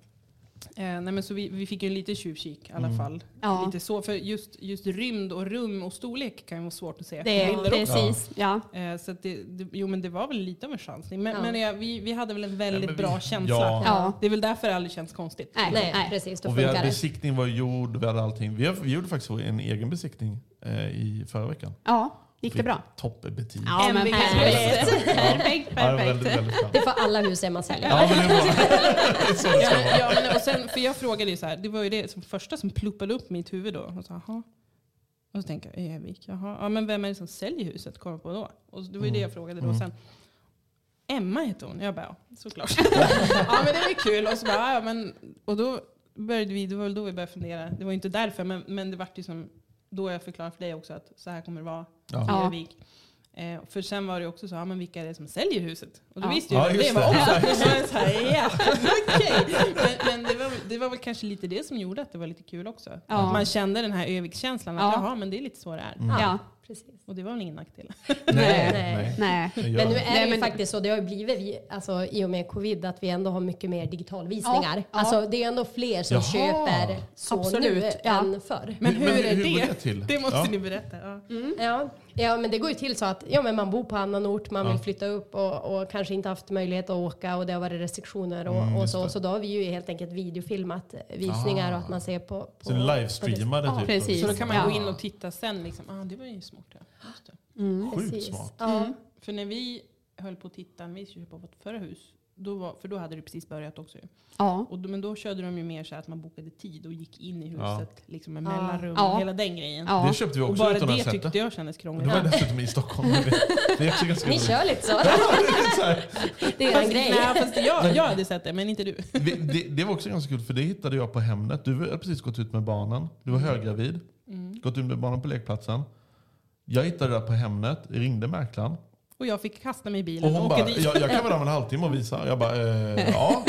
Eh, nej, men så vi, vi fick ju en liten tjuvkik i alla Mm. fall. Ja. Lite så, för just, just rymd och rum och storlek kan ju vara svårt att se. Det är precis, ja. Eh, Så att det, det, jo men det var väl lite av en chansning. Men, Ja. men ja, vi, vi hade väl en väldigt vi- bra känsla. ja. Ja. Det är väl därför det aldrig känns konstigt. Nej, Nej, nej. precis. Då Och vi hade, besiktning var gjord, vi hade allting. Vi, har- vi gjorde faktiskt en egen besiktning eh, i förra veckan. Ja, gick det bra? Toppbetyg. Ja, men perfekt. Perfekt, Ja, det var väldigt, perfekt. väldigt bra. Det får alla hus Emma sälja. Ja, men det var det är så det Ja, ska men, vara. ja, men, och sen, för jag frågade ju så här, det var ju det som första som pluppade upp i mitt huvud då. Och, så, jaha. och så tänker jag, Övik, jaha. Ja, men vem är det som säljer huset? Kommer på då. Och så, det var ju det jag frågade då. Mm. Sen, Emma heter hon. Jag bara, ja, såklart. ja men det var ju kul. Och, så bara, ja, men, och då började vi, det var väl då vi började fundera. Det var ju inte därför, men, men det vart ju som, då jag förklarade för dig också att så här kommer det vara Ja. Eh, för sen var det också så, ja, men vilka är det som säljer huset? Och då Ja. visste jag Ja, det var det. också. Ja, Det var så här, ja, okej. Men, men det, var, det var väl kanske lite det som gjorde att det var lite kul också. Ja. Att man kände den här Övikskänslan, att Ja. jaha, men det är lite så det är. Mm. Ja. Precis. Och det var väl ingen nackdel. Nej, Nej. nej. Men nu är Nej, det ju men- faktiskt så, det har ju blivit vi, alltså, i och med covid att vi ändå har mycket mer digitalvisningar. Ja, ja. Alltså det är ändå fler som Jaha. köper så Absolut, nu ja. än förr. Men hur, är hur går det? det till? Det måste Ja. ni berätta. Ja. Ja, ja, men det går ju till så att ja, men man bor på annan ort, man Ja. vill flytta upp och, och kanske inte haft möjlighet att åka och det har varit restriktioner och, Mm, och så. det. Så då har vi ju helt enkelt videofilmat visningar Ah. och att man ser på... på Så livestreamade Ja, typ? precis. Så då kan man Ja. gå in och titta sen. Liksom. Ah, det var ju smart. Ja. Just det. Sjukt smart. Ja. För när vi höll på att titta, när vi skulle köpa vårt förra hus, då var, för då hade det precis börjat också. Ja. Och då, men då körde de ju mer så att man bokade tid och gick in i Ja. huset liksom med mellanrum Ja. och hela den grejen. Ja. Det köpte vi Och också bara utan att det ha sett tyckte det. jag kändes Och krångligt. det var dessutom i Stockholm. Det är ganska Ni roligt. kör lite så. Ja, det är. Det en Fast, grej. nej, fast jag, jag hade sett det, men inte du. Vi- Det, det var också ganska kul, för det hittade jag på Hemnet. Du hade precis gått ut med barnen. Du var höggravid. Mm. Gått ut med barnen på lekplatsen. Jag hittade det där på Hemnet, ringde mäklaren. Och jag fick kasta mig i Och bilen och, hon åka bara, dit. jag, jag kan vara där om en halvtimme och visa. Jag bara, eh, ja.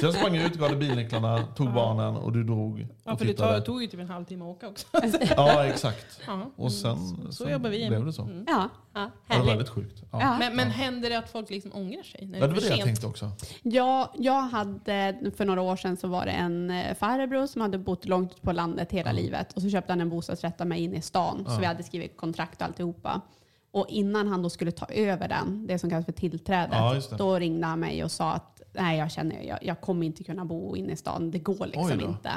Så jag sprang ut, gav dig bilnycklarna, tog barnen och du drog ja, och för det tittade. tog, tog ju typ en halvtimme att åka också. Ja, exakt. Ja. Och sen, Så sen jobbar vi. blev det så. Mm. Ja. Ja, Det var väldigt sjukt. Ja. Ja. Men, men händer det att folk liksom ångrar sig? När Ja, det var det jag tänkte också. Ja, jag hade, för några år sedan så var det en eh, farbror som hade bott långt ut på landet hela livet. Och så köpte han en bostadsrätt mig inne i stan. Så vi hade skrivit kontrakt och alltihopa. Och innan han då skulle ta över den, det som kallas för tillträdet, Ja, då ringde han mig och sa att nej, jag känner jag, jag kommer inte kunna bo inne i stan. Det går liksom inte.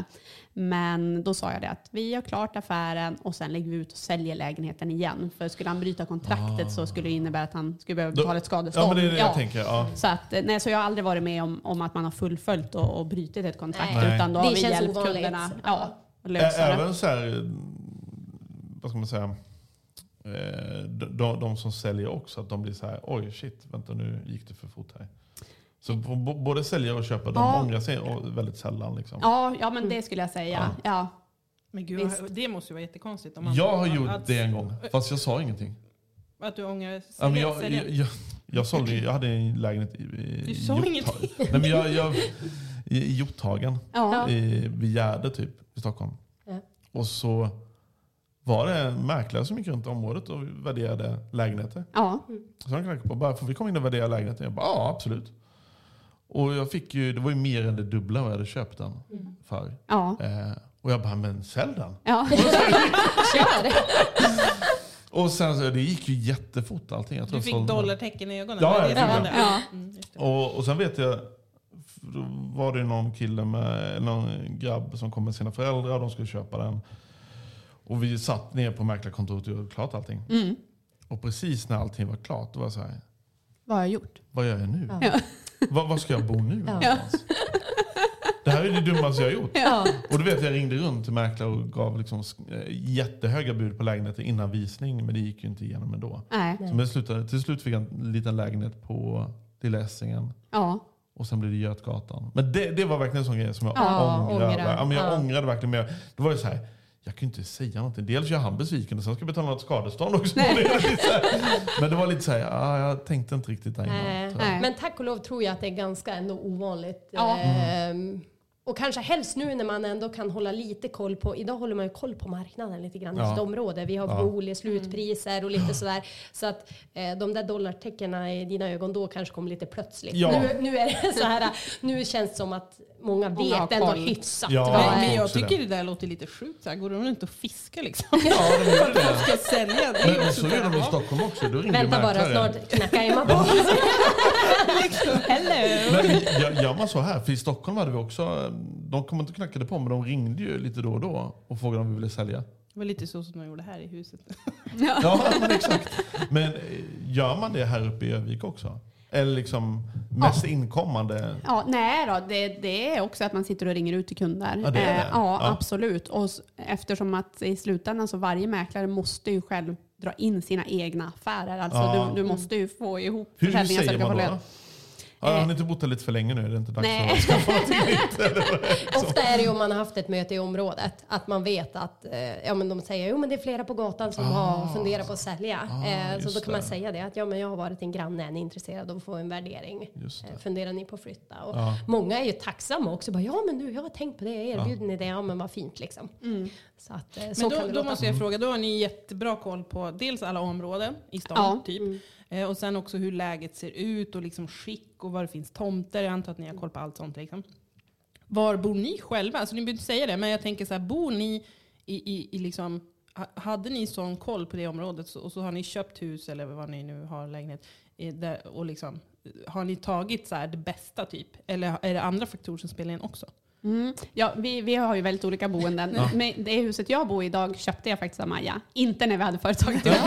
Men då sa jag det att vi gör klart affären och sen lägger vi ut och säljer lägenheten igen. För skulle han bryta kontraktet så skulle det innebära att han skulle behöva betala ett skadestånd. Ja, men det är det jag tänker. Ja. Så, att, eh, nej, så jag har aldrig varit med om, om att man har fullföljt och, och brutit ett kontrakt. Nej. Utan då har Det vi hjälpt ovanligt. kunderna ja, att Ä- lösa det. Även så här, vad ska man säga, eh, de, de som säljer också, att de blir så här, oj shit, vänta nu gick det för fort här. Så både säljare och köpare, de Ja. ångrar sig och väldigt sällan. Liksom. Ja, ja, men det skulle jag säga. Ja. Men gud, Visst. det måste ju vara jättekonstigt. Om man, Jag har gjort att, det en gång, fast jag sa ingenting. Att du ångrar Ja, sälja- jag, sälja. jag, jag, jag, sålde, jag hade en lägenhet i, i, Du sa ingenting. Nej, men jag, jag, i, i Hjorthagen, Ja. i, vid Gärde typ, i Stockholm. Ja. Och så var det mäklare som gick runt i området och värderade lägenheter. Ja. Så de knackade på, bara, får vi komma in och värdera lägenheten? Jag bara, ja absolut. Och jag fick ju, det var ju mer än det dubbla vad jag hade köpt den för. Ja. Eh, och jag bara, men sälj den. Ja. Kör! Och sen så, det gick ju jättefort allting. Jag tror Du jag fick sålde dollartecken i ögonen. Ja, var det ja, det ja. Mm, det. Och, och sen vet jag, då var det någon kille med någon grabb som kom med sina föräldrar och de skulle köpa den. Och vi satt ner på mäklarkontoret och gjorde klart allting. Mm. Och precis när allting var klart, då var jag så här, Vad har jag gjort? vad gör jag nu? Ja. Var, var ska jag bo nu någonstans? Det här är det dummaste jag har gjort. Ja. Och då vet jag, jag ringde runt till mäklare och gav liksom eh, jättehöga bud på lägenheter innan visning. Men det gick ju inte igenom ändå. Nej. Så men det slutade, till slut fick jag en liten lägenhet på Lilla Essingen. Ja. Och sen blev det Götgatan. Men det, det var verkligen en sån grej som jag Ja, ångrade. ångra. Ja, men jag Ja. ångrade verkligen. Men jag, det var ju så här, jag kan ju inte säga någonting. Dels gör han besviken och sen ska jag betala något skadestånd också. Men det var lite så här, ja, jag tänkte inte riktigt där innan. Men tack och lov tror jag att det är ganska ändå ovanligt. Ja. Ehm, och kanske helst nu när man ändå kan hålla lite koll på, idag håller man ju koll på marknaden lite grann i Ja. sitt område. Vi har Ja. bolig, slutpriser och lite sådär. Så att eh, de där dollartecknen i dina ögon då kanske kom lite plötsligt. Ja. Nu, nu är det så här, nu känns det som att många Många vet ändå koll. hyfsat. Ja. vad Men, är- men jag tycker det. där låter lite sjukt. Så här, går de runt och fiskar liksom? Ja, de det. ska sälja. Det är Men, men så gör de i. Stockholm också. Då ringde Vänta bara, snart knackar Emma på. Hello! Men gör, gör man så här? För i Stockholm hade vi också, de kom inte och knackade på men de ringde ju lite då och då och frågade om vi ville sälja. Det var lite så som de gjorde här i huset. Ja men exakt. Men eh, gör man det här uppe i Övik också? Eller liksom mest inkommande? Ja, nej då, det, det är också att man sitter och ringer ut till kunder. Ja, det det. Eh, ja, Ja. absolut. Och eftersom att i slutändan så varje mäklare måste ju själv dra in sina egna affärer. Alltså Ja. du, du måste ju få ihop Hur, hur säger man då? Ja, har Eh. ni inte bott där lite för länge nu? Är det inte dags Nej. att skaffa någonting nytt? Ofta är det ju om man har haft ett möte i området, att man vet att eh, ja, men de säger att det är flera på gatan som har funderat på att sälja. Ah, eh, så då kan man det. säga det, att ja, men jag har varit en granne, är ni intresserade av att få en värdering? Eh, funderar ni på att flytta? Och Ja. Många är ju tacksamma också, bara, ja men nu, jag har tänkt på det, erbjuder ni det? Ja men vad fint liksom. Så, att, eh, så Men kan då, det då låta. måste jag fråga, då har ni jättebra koll på dels alla områden i stan, Ja. typ. Eh, och sen också hur läget ser ut och liksom skick och var det finns tomter. Jag antar att ni har koll på allt sånt. Liksom. Var bor ni själva? Alltså, ni behöver inte säga det, men jag tänker så här, bor ni i, i, i liksom, hade ni sån koll på det området så, och så har ni köpt hus eller vad ni nu har lägenhet eh, där, och liksom, har ni tagit så här det bästa typ? Eller är det andra faktorer som spelar in också? Mm. Ja, vi, vi har ju väldigt olika boenden. Men det huset jag bor i idag köpte jag faktiskt av Maja. Inte när vi hade företaget ihop,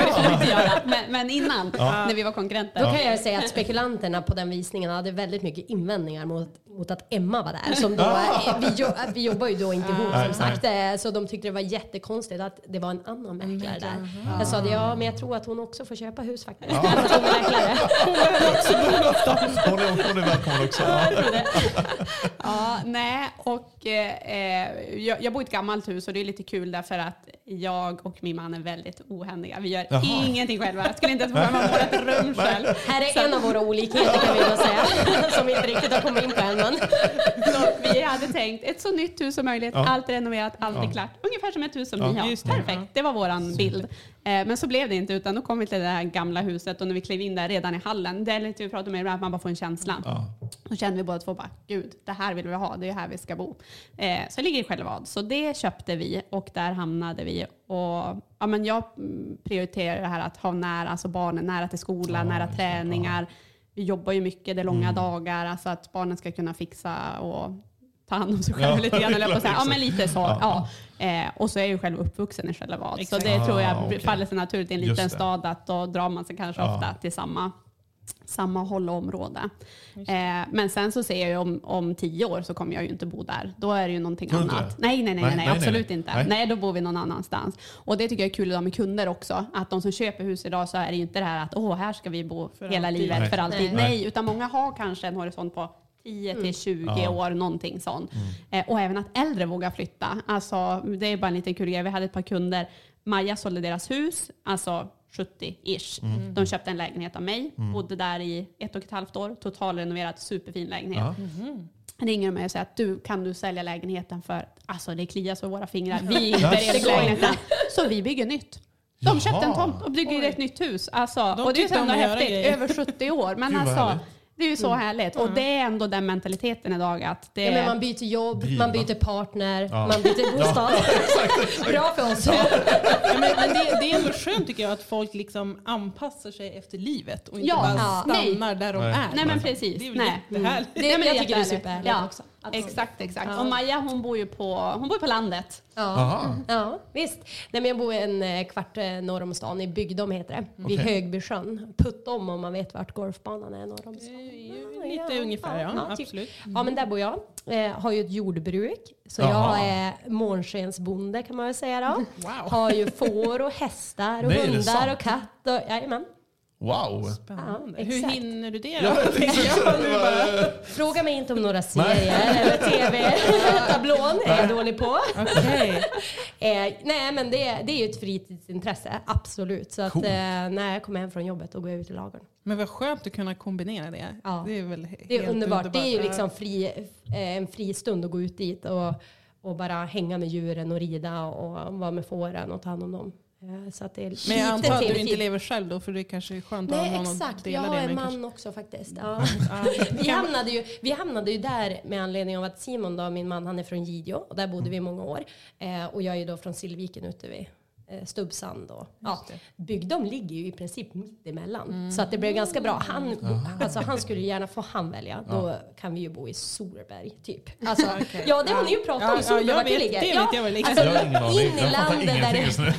göra. Men, men innan, när vi var konkurrenter. Då kan jag säga att spekulanterna på den visningen hade väldigt mycket invändningar mot, mot att Emma var där. Som då, Ah. vi, jo, vi jobbar ju då inte ihop Nej, som sagt. Eh, Så de tyckte det var jättekonstigt att det var en annan mäklare där. Jag sa det, ja men jag tror att hon också får köpa hus faktiskt. Hon är mäklare. Hon är, hon är välkommen också. Ja, nej, och eh, jag, jag bor i ett gammalt hus och det är lite kul därför att jag och min man är väldigt ohändiga. Vi gör Jaha. ingenting själva. Jag skulle inte ens våga måla ett rum själv. Här är en av våra olikheter kan vi väl säga. Som vi inte riktigt har kommit in på än. Men. Så vi hade tänkt ett så nytt hus som möjligt, Ja. allt är renoverat, allt är Ja. klart. Ungefär som ett hus som Ja. ni har. Perfekt, det var våran bild. Eh, Men så blev det inte, utan då kom vi till det här gamla huset och när vi klev in där redan i hallen, det är lite vi pratade om ibland, att man bara får en känsla. Ja. Då kände vi båda två bara, gud, det här vill vi ha, det är här vi ska bo. Eh, så det ligger i Skällevad, så det köpte vi och där hamnade vi. Och, ja, men jag prioriterar det här att ha nära, alltså barnen nära till skolan, Ja, nära träningar. Vi jobbar ju mycket, det är långa Mm. dagar, alltså att barnen ska kunna fixa och ta hand om sig Ja, själva lite grann. eller på att säga. Ja, men lite så. Ja. Ja. Eh, och så är jag ju själv uppvuxen i Skällevad, så det tror jag Ah, okej. faller sig naturligt i en liten stad att då drar man sig kanske Ja. ofta till samma samma håll och område. Eh, men sen så ser jag ju om, om tio år så kommer jag ju inte bo där. Då är det ju någonting inte annat. Nej, nej, nej, Nej, nej, nej, nej, absolut nej. inte. Nej. Nej. då bor vi någon annanstans. Och det tycker jag är kul idag med kunder också. Att de som köper hus idag så är det ju inte det här att åh, här ska vi bo För hela alltid. livet Nej. för alltid. Nej. Nej. utan många har kanske en horisont på 10 till 20 Ja. år, någonting sånt. Eh, och även att äldre vågar flytta. Alltså, det är bara en liten kul grej. Vi hade ett par kunder. Maja sålde deras hus, alltså 70-ish. Mm. De köpte en lägenhet av mig, bodde där i ett och ett halvt år, totalrenoverat, superfin lägenhet. Ja. Ringer de mig och säger att du, kan du sälja lägenheten för, alltså det kliar så våra fingrar, vi är för lägenheten. Så vi bygger nytt. De köpte en tomt och bygger ett nytt hus. Alltså, De och det är göra häftigt, grejer. över 70 år. Men Gud, alltså. Det är ju så härligt. Och det är ändå den mentaliteten idag att det Ja, men man byter jobb, Driva. man byter partner, Ja. man byter bostad. Bra för oss. Ja, men, men det, det är ändå skönt tycker jag att folk liksom anpassar sig efter livet och inte Ja, bara ja. stannar där de Nej. är. Nej men precis. Det är väl Nej. jättehärligt. Det, Nej, men jag tycker det är superhärligt Ja. också. Absolut. Exakt, exakt. Ja. Och Maja hon bor ju på, hon bor på landet. Ja. Aha. ja, visst. Nej, men jag bor en eh, kvart eh, norr om stan, i Bygdom heter det. Vid. Högbysjön. Puttom om man vet vart golfbanan är norr om stan. ju Lite ungefär, ja. typ. absolut. Ja, men där bor jag. Eh, har ju ett jordbruk. Så Jaha. jag är månskensbonde kan man väl säga då. Wow. Har ju får och hästar och hundar och katt. Och, jajamän. Wow. Spännande. Ja, Hur hinner du det Ja, det Fråga mig inte om några serier eller tv-tablån. är jag dålig på. Okej. Eh, nej, men det, det är ju ett fritidsintresse, absolut. Så att Coolt. eh, när jag kommer hem från jobbet då går jag ut i ladugården. Men vad skönt att kunna kombinera det. Ja. Det är väl Det är helt underbart. Det är ju liksom fri, eh, en fri stund att gå ut dit och, och bara hänga med djuren och rida och vara med fåren och ta hand om dem. Eh, så att det är Men jag antar att du inte lever själv då, för det kanske är skönt att Nej ha någon att exakt, dela jag har en man kanske. också faktiskt. Ja. Ja. Vi, hamnade ju, vi hamnade ju där med anledning av att Simon, då, min man, han är från Gideå och där bodde vi i många år. Eh, och jag är ju då från Sillviken ute vid Stubbsand. Och, ja, Bygdom ligger ju i princip mitt emellan. Så att det blev ganska bra. Han, alltså, han skulle gärna få han välja. Då kan vi ju bo i Solberg typ. Alltså, Ja det har ni ju pratat Ja, om, ja, Solberg, jag vart det vet, ligger. det vet ja, jag väl. Alltså, in i landet där nu.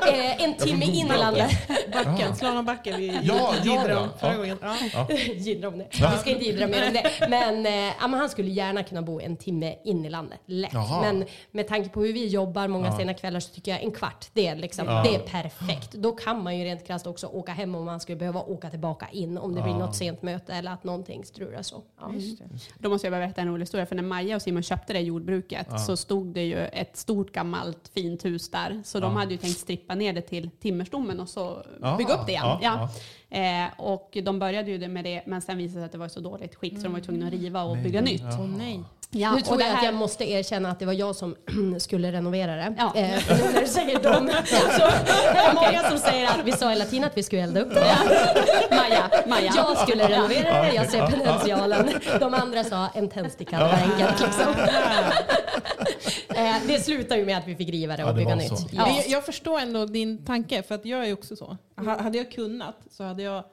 det, eh, En timme in i landet. Backen, slalombacken vid Ja, ja, Gidro ja. förra Ja. gången. Ja. jiddra om det. Vi ska inte jiddra mer om det. Men, eh, ja, men han skulle gärna kunna bo en timme in i landet. Lätt. Jaha. Men med tanke på hur vi jobbar många Ja. sena kvällar så tycker jag en kvart, det är, liksom, Ja. det är perfekt. Då kan man ju rent krasst också åka hem om man skulle behöva åka tillbaka in om det blir Ja. något sent möte eller att någonting strular så. Ja. Då måste jag bara berätta en rolig historia. För när Maja och Simon köpte det jordbruket så stod det ju ett stort gammalt fint hus där. Så de hade ju tänkt strippa ner det till timmerstommen och så Ja, bygga upp det igen. ja, Ja. Eh, och de började ju det med det, men sen visade det sig att det var i så dåligt skick så de var tvungna att riva och bygga nytt. Åh nej. Ja, nu och tror det jag att här- jag måste erkänna att det var jag som skulle renovera det. Ja. Eh, nu när du säger dem. Så det är många som säger att vi sa hela tiden att vi skulle elda upp det. Maja, Maja. Jag skulle renovera det, jag ser potentialen. De andra sa en tändsticka var enkelt. Liksom. Eh, det slutar ju med att vi fick riva det Ja, och det bygga nytt. Ja. Jag, jag förstår ändå din tanke, för att jag är också så. Ha- Hade jag kunnat så hade jag,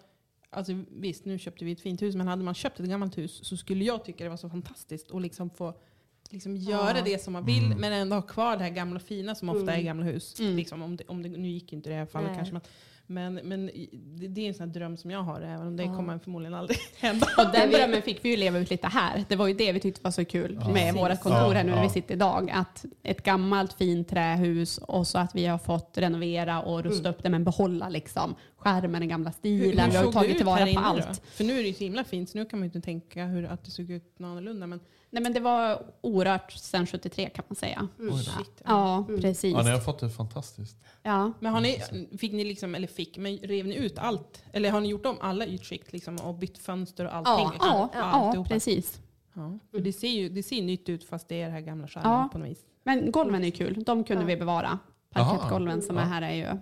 alltså visst nu köpte vi ett fint hus, men hade man köpt ett gammalt hus så skulle jag tycka det var så fantastiskt att liksom få liksom göra det som man vill, Mm. men ändå ha kvar det här gamla fina som ofta Mm. är gamla hus. Liksom, om det, om det, nu gick inte det i det här fallet Nej. kanske, men, Men, men det, det är en sån här dröm som jag har, även om det kommer förmodligen aldrig hända. Och den drömmen fick vi ju leva ut lite här. Det var ju det vi tyckte var så kul med vårt kontor här nu när vi sitter idag. Att ett gammalt fint trähus och så att vi har fått renovera och rusta upp det men behålla liksom skärmen, den gamla stilen. vi har ju såg det tagit tillvara här på allt. Då? För nu är det ju så himla fint, så nu kan man ju inte tänka hur, att det såg ut något annorlunda. Men Nej men det var orört sedan 73 kan man säga. shit. Ja, precis. Ja, ni har fått det fantastiskt. Ja. Men har ni, fick ni liksom, eller fick, men rev ni ut allt? Eller har ni gjort om alla ytskikt liksom, och bytt fönster och allting? Ja, ja, ja, precis. Ja. Det ser ju det ser nytt ut fast det är det här gamla charmen Ja. på något vis. Men golven är ju kul. De kunde vi bevara. Parkettgolven som är här är ju...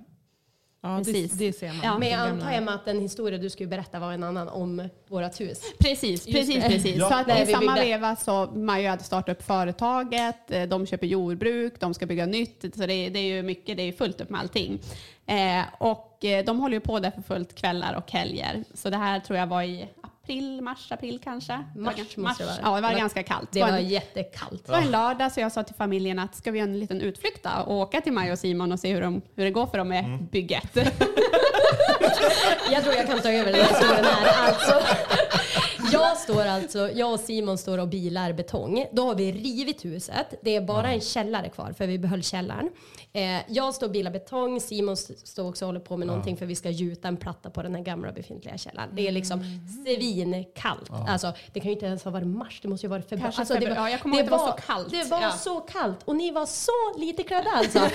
Ja, Precis. Det, det ser man. Ja. Men jag antar med att den historia du skulle berätta var en annan om vårt hus. Precis, precis, precis. Ja. Så att i samma veva så Majo hade startat upp företaget, eh, de köper jordbruk, de ska bygga nytt. Så det, är- det är ju mycket, det är fullt upp med allting. Eh, och eh, de håller ju på där för fullt kvällar och helger. Så det här tror jag var i april, mars, april kanske. Det var Mars gan- måste det. Ja, det var, Det var- ganska kallt. Det var var en, jättekallt. det var en lördag så jag sa till familjen att ska vi göra en liten utflykt och åka till Majo och Simon och se hur, de, hur det går för dem med Mm. bygget. Jag tror jag kan ta över den här historien här. Alltså, jag, står alltså, jag och Simon står och bilar betong. Då har vi rivit huset. Det är bara en källare kvar för vi behöll källaren. Eh, jag står och bilar betong. Simon står också och håller på med någonting för vi ska gjuta en platta på den här gamla befintliga källaren. Det är liksom svinkallt. Alltså, det kan ju inte ens ha varit mars. Det måste ju ha varit februari. Alltså, det var, Ja, jag kommer ihåg att det var så kallt. Det var Ja. så kallt och ni var så lite klädda alltså.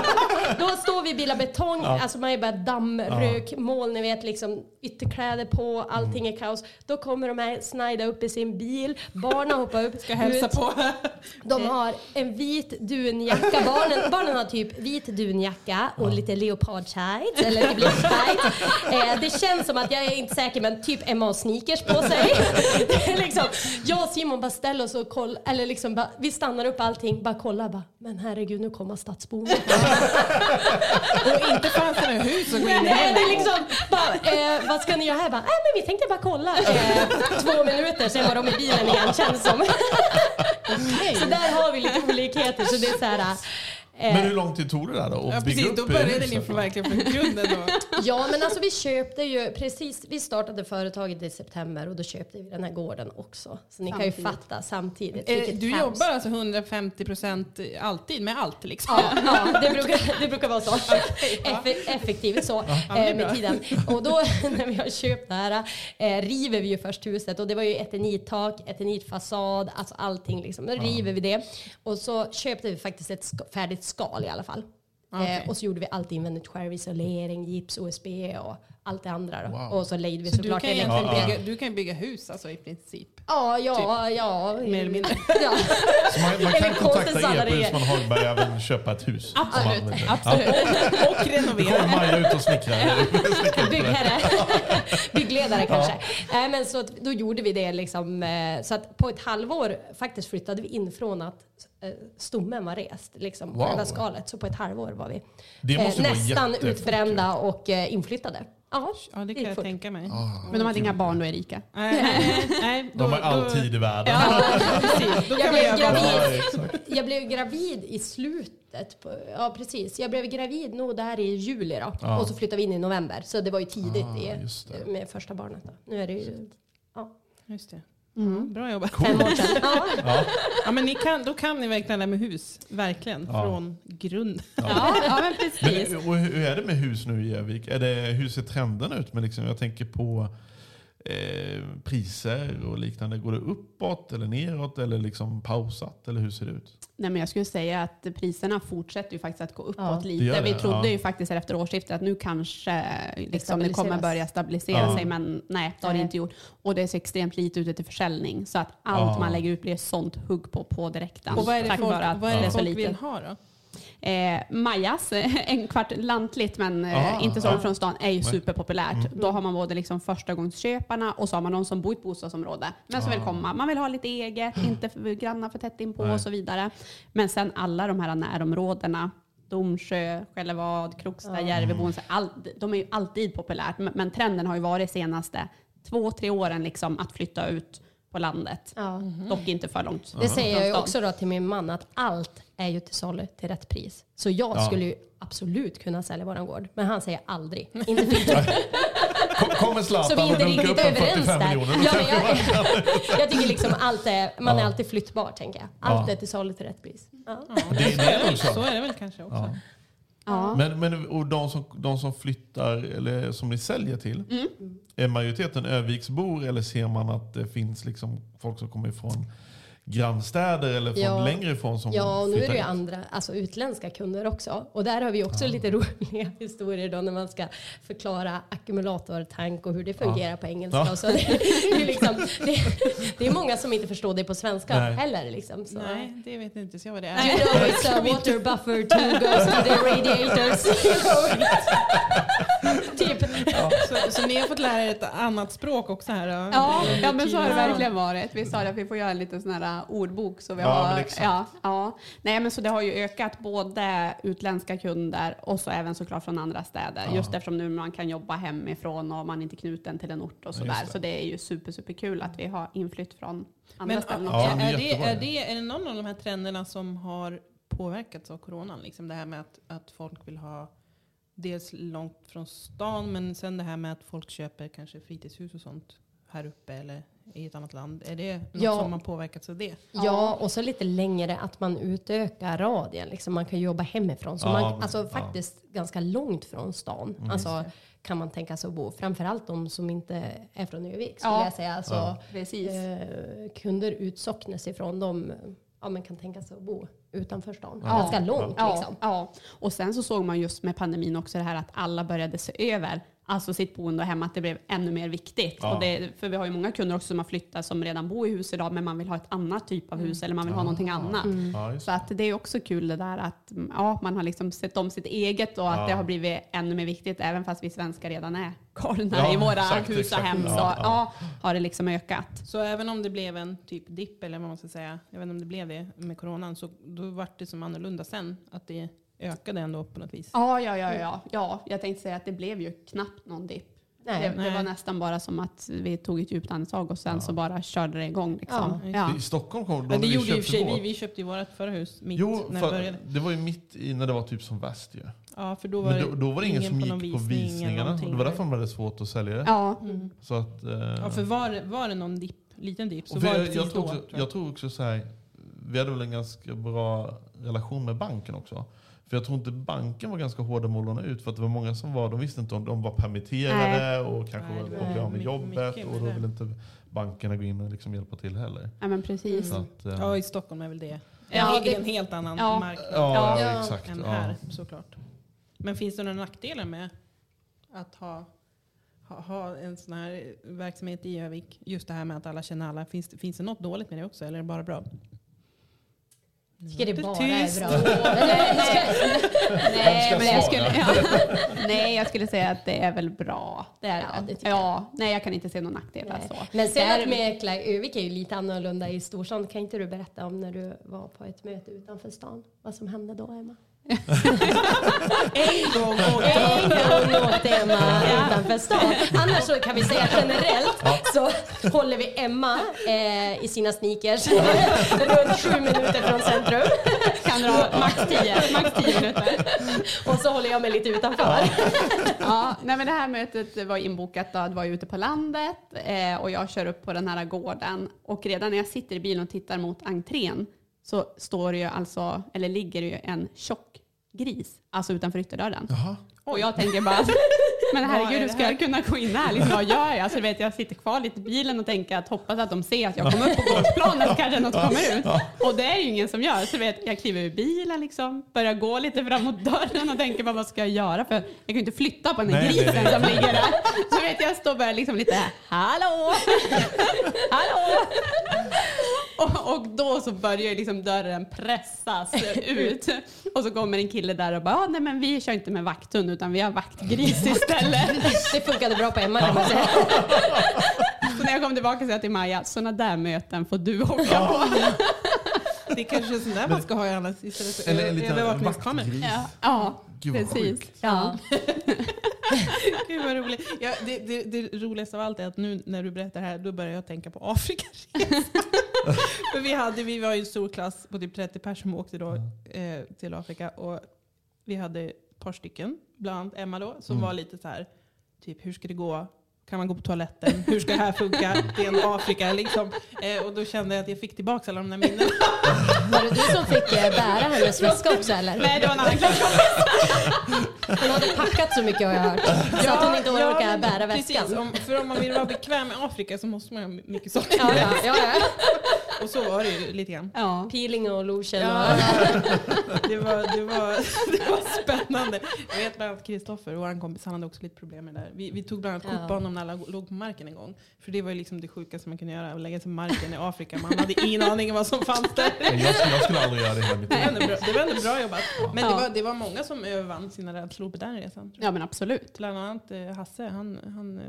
Då står vi och bilar betong, alltså man är bara dammrök, moln, ni vet liksom ytterkläder på, allting är kaos. Då kommer de här snajda upp i sin bil, barnen hoppar upp. Ska hälsa ut. på. De har en vit dunjacka, barnen, barnen har typ vit dunjacka och lite leopard tights, eller typ lite. Eh, det känns som att, jag är inte säker, men typ Emma och sneakers på sig. Det är liksom, jag och Simon bara ställer oss och kollar, eller liksom bara, vi stannar upp allting, bara kollar bara, men herregud nu kommer stadsborna. Och inte fanns det några hus att gå in i Nej, det är liksom, bara, eh, vad ska ni göra här? Bara, äh, men vi tänkte bara kolla. Eh, två minuter, sen var de i bilen igen känns som. Så där har vi lite olikheter. Så det är så här, Men hur lång tid tog det där då? Att Ja, bygga precis, upp då började ni verkligen från grunden då. Ja, men alltså vi köpte ju precis, vi startade företaget i september och då köpte vi den här gården också. Så ni kan ju Samtidigt. fatta samtidigt. Eh, Du kaos. jobbar alltså 150 procent alltid med allt liksom? Ja, ja det, brukar, det brukar vara så. Effe- effektivt så är eh, med tiden. Och då när vi har köpt det här eh, river vi ju först huset och det var ju eternittak, eternitfasad, alltså allting liksom. Då river vi det och så köpte vi faktiskt ett ska, färdigt skal i alla fall. Okej. Eh, och så gjorde vi allt invändigt själv, isolering, gips, OSB och allt det andra. Då. Wow. Och så lejde vi Så du såklart kan, det egentligen elektriska. bygga, du kan bygga hus alltså i princip? Ja, ja, ja. Mer eller mindre. Ja. Så man, man kan kontakta konstigt er på. Husman Hagberg och även köpa ett hus. man Absolut. Absolut. Och, och Då kommer renovera. Maja ut och snickrar. Byggherre. Byggledare kanske. Nej, men så då gjorde vi det liksom. eh, Så att på ett halvår faktiskt flyttade vi in från att eh, stommen var rest. Liksom, på Wow. själva skalet. Så på ett halvår var vi eh, Det måste vara nästan utbrända och eh, inflyttade. Ja, Ja, det kan jag fort. tänka mig. Men de hade inga barn då, Erika. Nej, nej, nej, då- De har all tid i världen. Ja, Jag blev gravid. Jag blev gravid i slutet. På, ja, precis. Jag blev gravid nog där i juli då. Ja. Och så flyttade vi in i november. Så det var ju tidigt Ah, i, med första barnet. Då. Nu är det ju ja, Just det. Mm. Bra jobbat. fem år sedan. Ja. Ja. Ja, men ni kan, då kan ni verkligen det här med hus. Verkligen. Ja. Från grund. Ja, ja men precis. Men, och hur är det med hus nu i? Är det, hur ser trenden ut? Men liksom, jag tänker på eh, priser och liknande. Går det uppåt eller neråt eller liksom pausat? Eller hur ser det ut? Nej, men jag skulle säga att priserna fortsätter ju faktiskt att gå uppåt Ja. Det lite. Vi det, trodde ja. ju faktiskt efter årsskiftet att nu kanske liksom, det kommer börja stabilisera Ja. sig, men nej, det har det inte gjort. Och det är så extremt lite ute till försäljning, så att allt Ja. man lägger ut blir sånt hugg på på direkten. Och vad är det folk, vad är det det folk lite. vill ha då? Eh, Majas, en kvart lantligt men eh, Ah, inte så ja. från stan, är ju superpopulärt. Mm. Då har man både liksom förstagångsköparna och så har man de som bor i ett bostadsområde. Men som vill komma. Man vill ha lite eget, inte för, grannar för tätt inpå Nej. och så vidare. Men sen alla de här närområdena, Domsjö, Skällevad, Krokstad, Järvebo, så all, de är ju alltid populärt. Men, men trenden har ju varit senaste två, tre åren liksom att flytta ut på landet. Ja. Dock inte för långt. Det säger jag ju också då till min man att allt är ju till salu till rätt pris. Så jag Ja. skulle ju absolut kunna sälja våran gård. Men han säger aldrig. Inte Kommer Så Zlatan vi är och inte dunkar upp riktigt en överens 45 där. miljoner. Ja, men jag, jag tycker liksom allt är, man är Ja. alltid flyttbar tänker jag. Allt Ja. är till salu till rätt pris. Ja. Det, det är Så så. är det väl kanske också. Ja. Men, men och de, som, de som flyttar, eller som ni säljer till, Mm. är majoriteten Öviksbor eller ser man att det finns liksom folk som kommer ifrån grannstäder eller från Ja. längre ifrån som Ja, och nu är det ju andra, alltså utländska kunder också. Och där har vi också lite roliga historier då när man ska förklara ackumulatortank och hur det fungerar på engelska. Ja. Och så det, är liksom, det, det är många som inte förstår det på svenska Nej. heller. Liksom, så. Nej, det vet inte jag vad det You är. know it's a water buffer to goes to the radiators. typ. Så, så ni har fått lära er ett annat språk också här? då? Ja, ja men så har det verkligen varit. Vi sa det att vi får göra liten sån här ordbok. Så vi Ja, har, exakt. ja, ja. Nej, men så det har ju ökat både utländska kunder och så även såklart från andra städer. Ja. Just eftersom nu man kan jobba hemifrån och man är inte knuten till en ort och sådär. just det. Så det är ju super, super kul att vi har inflytt från andra Men ställen Ja, är det, är, det, är det någon av de här trenderna som har påverkats av coronan? Liksom det här med att, att folk vill ha dels långt från stan men sen det här med att folk köper kanske fritidshus och sånt här uppe eller i ett annat land. Är det något Ja. som har påverkats av det? Ja, och så lite längre att man utökar radien. Liksom man kan jobba hemifrån. Så Ja, man, alltså ja. faktiskt ganska långt från stan. Alltså, kan man tänka sig att bo. Framförallt de som inte är från Övik skulle Ja. jag säga. Alltså, Ja. Precis. eh, kunder utsocknes ifrån de ja, men kan tänka sig att bo utanför stan. Ja. Ganska långt Ja, liksom. ja, och sen så såg man just med pandemin också det här att alla började se över alltså sitt boende hemma, att det blev ännu mer viktigt. Ja. Och det, för vi har ju många kunder också som har flyttat som redan bor i hus idag, men man vill ha ett annat typ av hus eller man vill ha någonting annat. Ja, just Så att det är också kul det där att mm, ja, man har liksom sett om sitt eget och att Ja. det har blivit ännu mer viktigt, även fast vi svenskar redan är galna Ja, i våra exakt, hus och exakt. hem. Så Ja, ja, ja. har det liksom ökat. Så även om det blev en typ dipp eller vad man ska säga, jag vet inte om det blev det med coronan, så då vart det som annorlunda sen. Att det ökade ändå på något vis. Ja, ja, ja, ja, ja. Jag tänkte säga att det blev ju knappt någon dipp. Nej. Det, det var nästan bara som att vi tog ett djupt andetag och sen så bara körde det igång. Liksom. Ja. Ja. I Stockholm kom de det vi gjorde köpte sig vi. Vi köpte ju vårt förra hus mitt Jo, när det började. det var ju mitt i när det var typ som värst ju. Ja, för då var, då, då var det ingen, som gick på visning eller visningarna. Det var därför de hade svårt att sälja det. Ja. Så att, eh, Ja, för var, det- var det någon dipp, liten dipp så var det jag, precis jag, tror då. också, tror jag. jag tror också så här, vi hade väl en ganska bra relation med banken också. För jag tror inte banken var ganska hårda med att låna ut. För att det var många som var, de visste inte om de var permitterade och kanske Nej, var var bra med jobbet. Och då det. vill inte bankerna gå in och liksom hjälpa till heller. ja, men precis. Så att, eh, Ja, i Stockholm är väl det. Ja, det är det- en helt annan Ja. marknad ja, Ja. exakt. än Ja. här såklart. Men finns det några nackdelar med att ha, ha, ha en sån här verksamhet i Övik? Just det här med att alla känner alla. Finns, det- finns det något dåligt med det också eller är det bara bra? Tycker det bara Tyst. är bra. Nej, men jag skulle, ja. Nej, jag skulle säga att det är väl bra. Det är Ja, det. ja, nej, jag kan inte se någon nackdelar Nej. så. Men sen Där- att mäkla i Övik är ju lite annorlunda i storstan. Kan inte du berätta om när du var på ett möte utanför stan? Vad som hände då, Emma? En gång och En gång åkte Emma utanför stan. Annars så kan vi säga generellt så håller vi Emma eh, i sina sneakers runt sju minuter från centrum. kan dra max 10 max 10 minuter. Och så håller jag mig lite utanför. Ja, nej, men det här mötet var inbokat. Då. Det var ute på landet eh, och jag kör upp på den här gården. Och redan när jag sitter i bilen och tittar mot entrén så står det ju alltså, eller ligger det ju en tjock gris, alltså utanför ytterdörren. Jaha. Och jag tänker bara, men herregud, hur ska jag kunna gå in här? Liksom, vad gör jag? Så vet jag sitter kvar lite i bilen och tänker att hoppas att de ser att jag kommer upp på gårdsplanen så kanske något kommer ut. Och det är ju ingen som gör. Så vet jag kliver ur bilen, liksom, börjar gå lite fram mot dörren och tänker bara, vad ska jag göra? För jag kan ju inte flytta på den här Nej, nej, grisen nej. som ligger där. Så vet jag, står bara liksom lite, hallå, hallå. Och, och då så börjar liksom dörren pressas ut. Och så kommer en kille där och bara, ah, nej men vi kör inte med vakthund utan vi har vaktgris istället. Det funkade bra på Emma kan man säga. Så när jag kom tillbaka sa jag till Maja, sådana där möten får du åka på. Det är kanske är sånt där man ska ha i annars istället för Eller en liten vaktgris. Ja, ja Gud vad precis. sjukt. Ja. Gud vad roligt. Ja, det, det, det roligaste av allt är att nu när du berättar det här, då börjar jag tänka på Afrikaresan. För vi, hade, vi var ju en stor klass på typ 30 personer som åkte då, eh, till Afrika. Och vi hade ett par stycken, bland annat Emma då, som var lite så här, typ hur ska det gå? Kan man gå på toaletten? Hur ska det här funka? Det är en Afrika liksom. Eh, och då kände jag att jag fick tillbaka alla de där minnena. Var det du som fick eh, bära hennes väska också eller? Nej, det var en annan. Hon hade packat så mycket har jag hört. Så att hon inte orkar men bära Precis, väskan. om, för om man vill vara bekväm med Afrika så måste man ha mycket saker. Ja, ja, ja, ja. Och så var det ju lite grann. Ja. Peeling och lotion. Ja, det, var, det, var, det var spännande. Jag vet bland annat Kristoffer, vår kompis, han hade också lite problem med det där. Vi, vi tog bland annat kort på honom när alla låg på marken en gång. För det var ju liksom det sjukaste man kunde göra, att lägga sig på marken i Afrika. Man hade ingen aning om vad som fanns där. Jag skulle, jag skulle aldrig göra det mitt Det var bra, det var ändå bra jobbat. Men det var, det var många som övervann sina rädslor på den resan. ja, men absolut. Bland annat eh, Hasse, han, han, eh,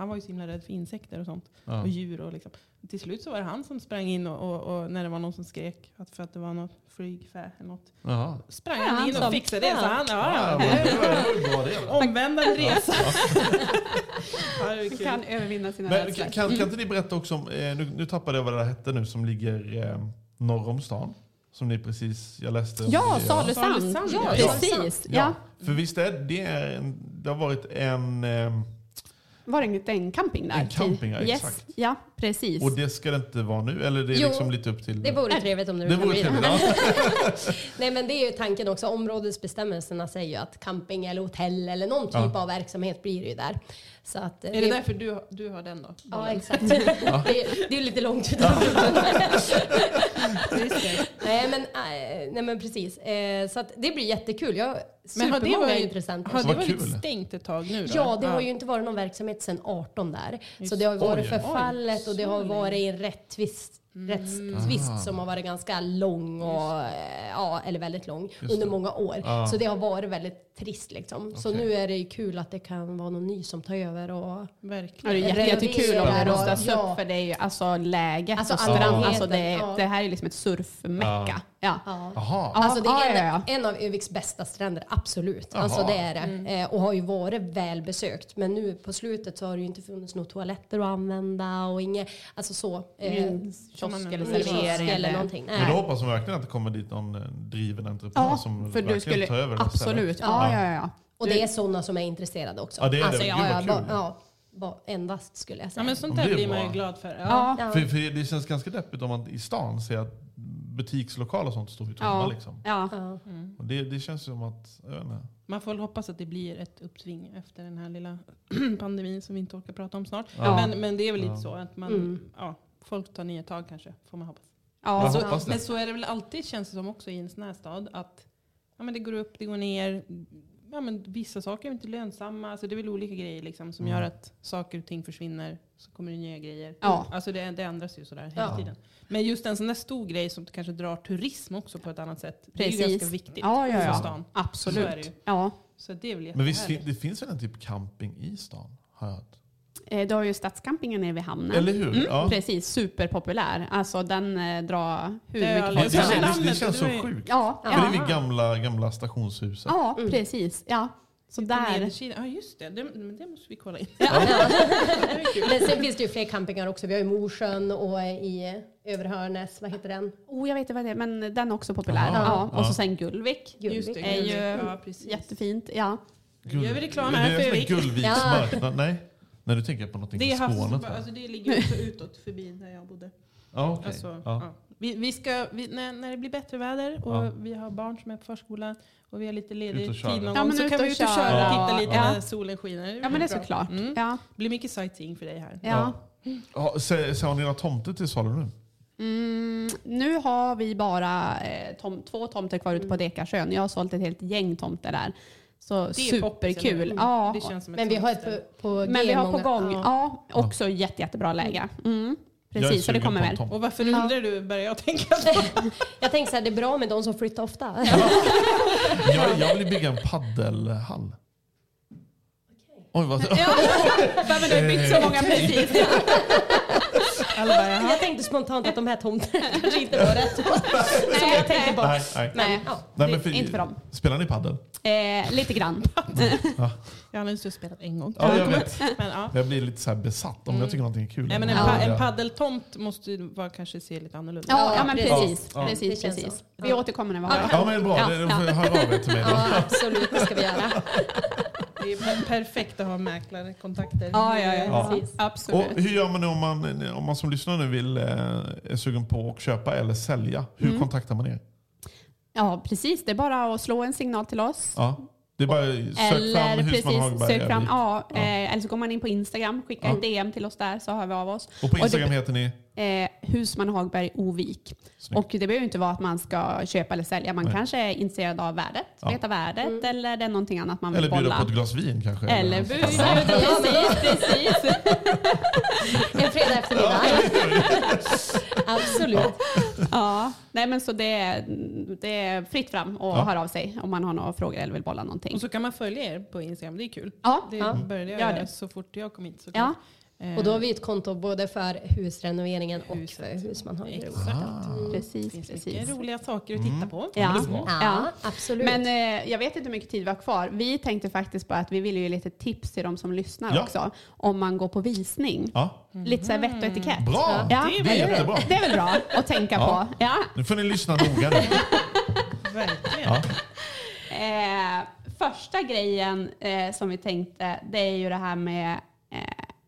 han var ju så himla rädd för insekter och sånt. Ja. Och djur och liksom. Till slut så var det han som sprang in och, och, och när det var någon som skrek att för att det var något flygfä eller något. Jaha. Sprang Ja, han in och som- fixade det. Så han, ja, Ja. Omvändande resa. ja, kan övervinna sina Men rädslor. kan, kan inte ni berätta också om, eh, nu, nu tappade jag vad det där hette nu, som ligger eh, norr om stan? Som ni precis, jag läste. Ja, Salesand. Salesand, Ja, ja. precis. Ja. Ja. För visst är det, en, det har varit en, eh, Var det inte en camping där? En camping, ja, yes. exakt. Ja, precis. och det ska det inte vara nu? Eller det är Jo, liksom lite upp till... det vore trevligt om du det vore trevligt. Ja. Nej men det är ju tanken också. Områdesbestämmelserna säger ju att camping eller hotell eller någon typ Ja. av verksamhet blir det ju där. Så att, eh, Är det därför du, har- du har den då? Ja exakt. det, är, det är ju lite långt utanför. nej, men, eh, nej men precis. Eh, så att det blir jättekul. Jag Men har det varit- intressenter. Har det varit stängt ett tag nu då? Ja, det har ju inte varit någon verksamhet sedan 18 där. så det har ju varit Oj. förfallet och det har så varit en rättvist rättstvist som har varit ganska lång, och, eh, ja, eller väldigt lång, under många år. Så det har varit väldigt trist. Liksom. Så Okej. nu är det kul att det kan vara någon ny som tar över. Och, Ja, Verkligen. det är jätte, jättekul om det och- rustas ja. upp för det är ju alltså läget Alltså stranden. allmänheten, Alltså det, ja. det här är liksom ett surfmecka. Ja. ja. Jaha. Alltså det är ja, en, ja, ja. en av Öviks bästa stränder, absolut. Alltså det är det. Eh, och har ju varit välbesökt. Men nu på slutet så har det ju inte funnits några toaletter att använda och inget, alltså så. Eh, Ingen kiosk eller servering. eller någonting. Men då Nej. hoppas man verkligen att det kommer dit någon eh, driven entreprenör Ja, som för du skulle tar över det absolut. Ja, ja, ja. Och det är sådana som är intresserade också. Ja, det är det. alltså, Gud, ja, vad ja, kul. ja, endast skulle jag Ja, säga. men sånt Ja, där det är blir man ju glad för. Ja. Ja. Ja. För, för det känns ganska deppigt om man i stan ser att butikslokaler och sånt står ju tomma. Ja. Liksom. Ja. Ja. Och det, det känns som att, jag vet inte. Man får väl hoppas att det blir ett uppsving efter den här lilla pandemin som vi inte orkar prata om snart. Ja. Men, men det är väl lite så att man, Mm. ja, folk tar nya tag kanske, får man hoppas. Ja. Så, hoppas men så är det väl alltid känns det som också i en sån här stad att ja, men det går upp, det går ner. Ja, men vissa saker är inte lönsamma. Alltså det är väl olika grejer liksom, som Mm. gör att saker och ting försvinner. Så kommer det nya grejer. Ja. Alltså det, det ändras ju sådär hela Ja. tiden. Men just en sån där stor grej som kanske drar turism också på ett annat sätt. Det är ju Precis. ganska viktigt Ja, ja, för ja. stan. Så är det Absolut. ju. Ja. Så det är väl Men visst, det finns väl en typ camping i stan? Har jag hört. Eh, Du har ju Stadscampingen nere vid hamnen. Eller hur? Mm, Ja. Precis, superpopulär. Alltså den eh, drar hur mycket aldrig Det, det, det, det känns så sjukt. Ja, För det är ja. vid gamla, gamla stationshuset. ja Mm. precis. Ja. Så där. Ja just det, det, men det måste vi kolla in. Men sen finns det ju fler campingar också. Vi har ju Mosjön och i Överhörnäs, vad heter den? Oh, jag vet inte vad det är, men den är också populär. Aha. Ja. Och Ja. så sen Gullvik. Just det, är ju Gullvik. Ja, precis. Jättefint. Ja. Gör vi reklam här är för? Gullviks Ja. marknad. Nej, när du tänker på någonting Det, i är Skåne. alltså det ligger också utåt förbi där jag bodde. Ja, okej. Alltså, ja. ja. Vi, vi ska, vi, när, när det blir bättre väder och Ja. vi har barn som är på förskolan och vi har lite ledig tid någon Ja, gång men så kan vi ut och köra. köra och titta lite Ja. när solen skiner. Ja, men det är bra. såklart. Mm. Ja. Det blir mycket sightseeing för dig här. Ja. Ja, så, så har ni några tomter till salu nu? Mm, nu har vi bara eh, tom, två tomter kvar ute på Dekarsön. Jag har sålt ett helt gäng tomter där. Så Det superkul. Ja. Det känns som ett Men vi har ett på, på Men vi har på gång. Ja. Ja, också jätte, jättebra läge. Mm. Är Precis, så det kommer väl. Och varför undrar du, börjar jag tänka. Jag tänker så här, det är bra med de som flyttar ofta. Jag, jag vill bygga en paddelhall. Oj, vad... Ja, men det har bytt så många precis. Alla bara, jaha. Jag tänkte spontant att de här tomterna kanske inte var rätt. Så jag tänkte Nej, nej. Nej, Ja. Nej, det- inte för dem. Spelar ni padel? Eh, lite grann. Jag har just spelat en gång. Ja, jag vet. Men, ja. Jag blir lite så här besatt om jag tycker någonting är kul. Nej, men en, pa- en paddeltomt måste ju vara, kanske se lite annorlunda Ja, Ja, ja men precis. precis. Ja. precis, precis. Vi återkommer när vi har det. Ja men bra, Ja, höra av er till mig då. Ja, absolut, det ska vi göra. Det är per- perfekt att ha mäklarkontakter. Ja, ja, ja. Ja. Precis. Absolut. Och hur gör man om man, om man som lyssnar nu vill, eh, är sugen på att köpa eller sälja? Hur Mm. kontaktar man er? Ja, precis. Det är bara att slå en signal till oss. Ja. Det är bara sök fram Eller Husman precis, Hagberg. sök fram, Övik. ja, eh, eller så går man in på Instagram, skickar Ja. ett DM till oss där så hör vi av oss. Och på det- Instagram heter ni? Eh, Husman Hagberg Ovik. Och det behöver inte vara att man ska köpa eller sälja. Man Nej. kanske är intresserad av värdet, Ja. veta värdet eller det är någonting annat man vill Eller bjuda bolla. på ett glas vin kanske? Eller bjuda, precis, precis. Fredag eftermiddag. Absolut. Ja, nej men så det är, det är fritt fram och Ja. höra av sig om man har några frågor eller vill bolla någonting. Och så kan man följa er på Instagram, det är kul. Ja, Det Ja. började jag Gör göra det. så fort jag kom hit. Så ja. Eh, Och då har vi ett konto både för husrenoveringen och Huset. för husman har Exakt. Ah. precis, Det finns precis. mycket roliga saker att titta på. Ja. Ja, Ja. absolut. Men eh, jag vet inte hur mycket tid vi har kvar. Vi tänkte faktiskt bara att vi vill ge lite tips till de som lyssnar Ja. också. Om man går på visning. Ja. Lite så här vett och etikett. Bra! Ja. Det är jättebra. Det är väl bra att tänka Ja. på. Ja. Nu får ni lyssna noga. Verkligen. Ja. Eh, första grejen eh, som vi tänkte, det är ju det här med eh,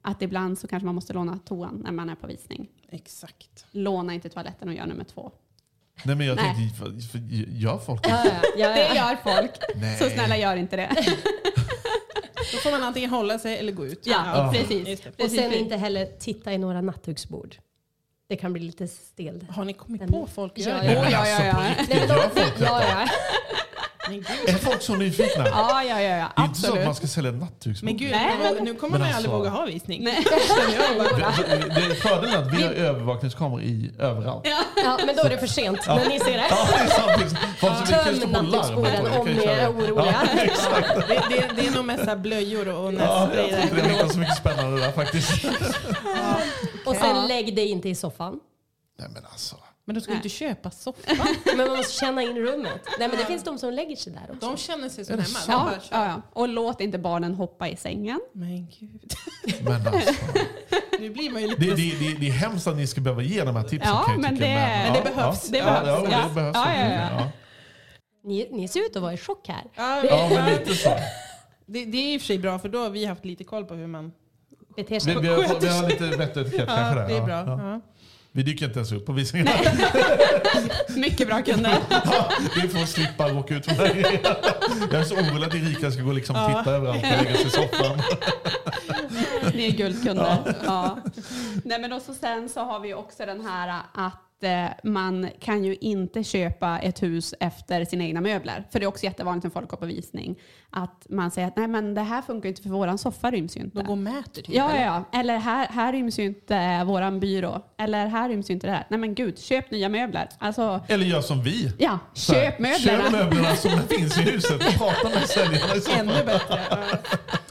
att ibland så kanske man måste låna toan när man är på visning. Exakt. Låna inte toaletten och gör nummer två. Nej men jag Nej. tänkte, för, för, gör folk ja, det? ja, ja, Det ja. gör folk. Nej. Så snälla gör inte det. Då får man antingen hålla sig eller gå ut. Ja, precis. Just det. Och precis. sen inte heller titta i några nattduksbord. Det kan bli lite stelt. Har ni kommit Den- på folk Ja, gör ja. det? Ja, ja, alltså ja. riktigt, Nej, men gör de- ja, ja. Men. Är folk så nyfikna? Ja, ja, ja, ja. Det är inte så att man ska sälja nattduksbord. Men gud, Nej, nu- men- nu kommer Men man ju alltså- aldrig våga ha visning. Nej. Det är fördelen att vi har övervakningskameror i överallt. ja, men då är det för sent när ni ser det. Ja, det är sant. Folk som vi kan Töm på larm. nattduksborden om ni är oroliga. Det, det, det är nog mest blöjor och Ja, nässpray. jag tyckte det inte så mycket spännande där faktiskt. Och sen lägg dig inte i soffan. Nej men alltså. Men de ska ju inte köpa soffa. Men man måste känna in rummet. Nej men det finns de som lägger sig där också. De känner sig som hemma. Ja, bara ja, ja. Och låt inte barnen hoppa i sängen. Men gud. Men alltså. Nu blir man ju lite... Det, det, det, det är hemskt att ni ska behöva ge de här tipsen Ja, kan men det- Men det behövs. Det ja, behövs. Ja, Ja. det behövs. Ja, ja, ja. ja. Ni, ni ser ut att vara i chock här. Ja, men, lite så. det, det är i och för sig bra för då har vi haft lite koll på hur man... Beter Vi, sig. vi, har, vi har lite och etikett kanske Ja, det är ja. bra. Ja. Ja. Vi dyker inte ens upp på visningarna. Mycket bra kunder. Ja, för att slippa råka ut för det här. Jag är så orolig att Erika ska gå och liksom titta överallt och lägga sig i soffan. Ni är guldkunder. Ja. Nej, men och så sen så har vi också den här att eh, man kan ju inte köpa ett hus efter sina egna möbler. För det är också jättevanligt när folk går på visning. Att man säger att nej men det här funkar inte för våran soffa ryms ju inte. De går och mäter typ. Ja, ja, eller? ja. Eller här, här ryms ju inte våran byrå. Eller här ryms ju inte det här. Nej men gud, köp nya möbler. Alltså, Eller gör som vi. ja, Så här, köp möblerna. Köp möblerna som finns i huset. Prata med säljarna. Ännu bättre. Ja.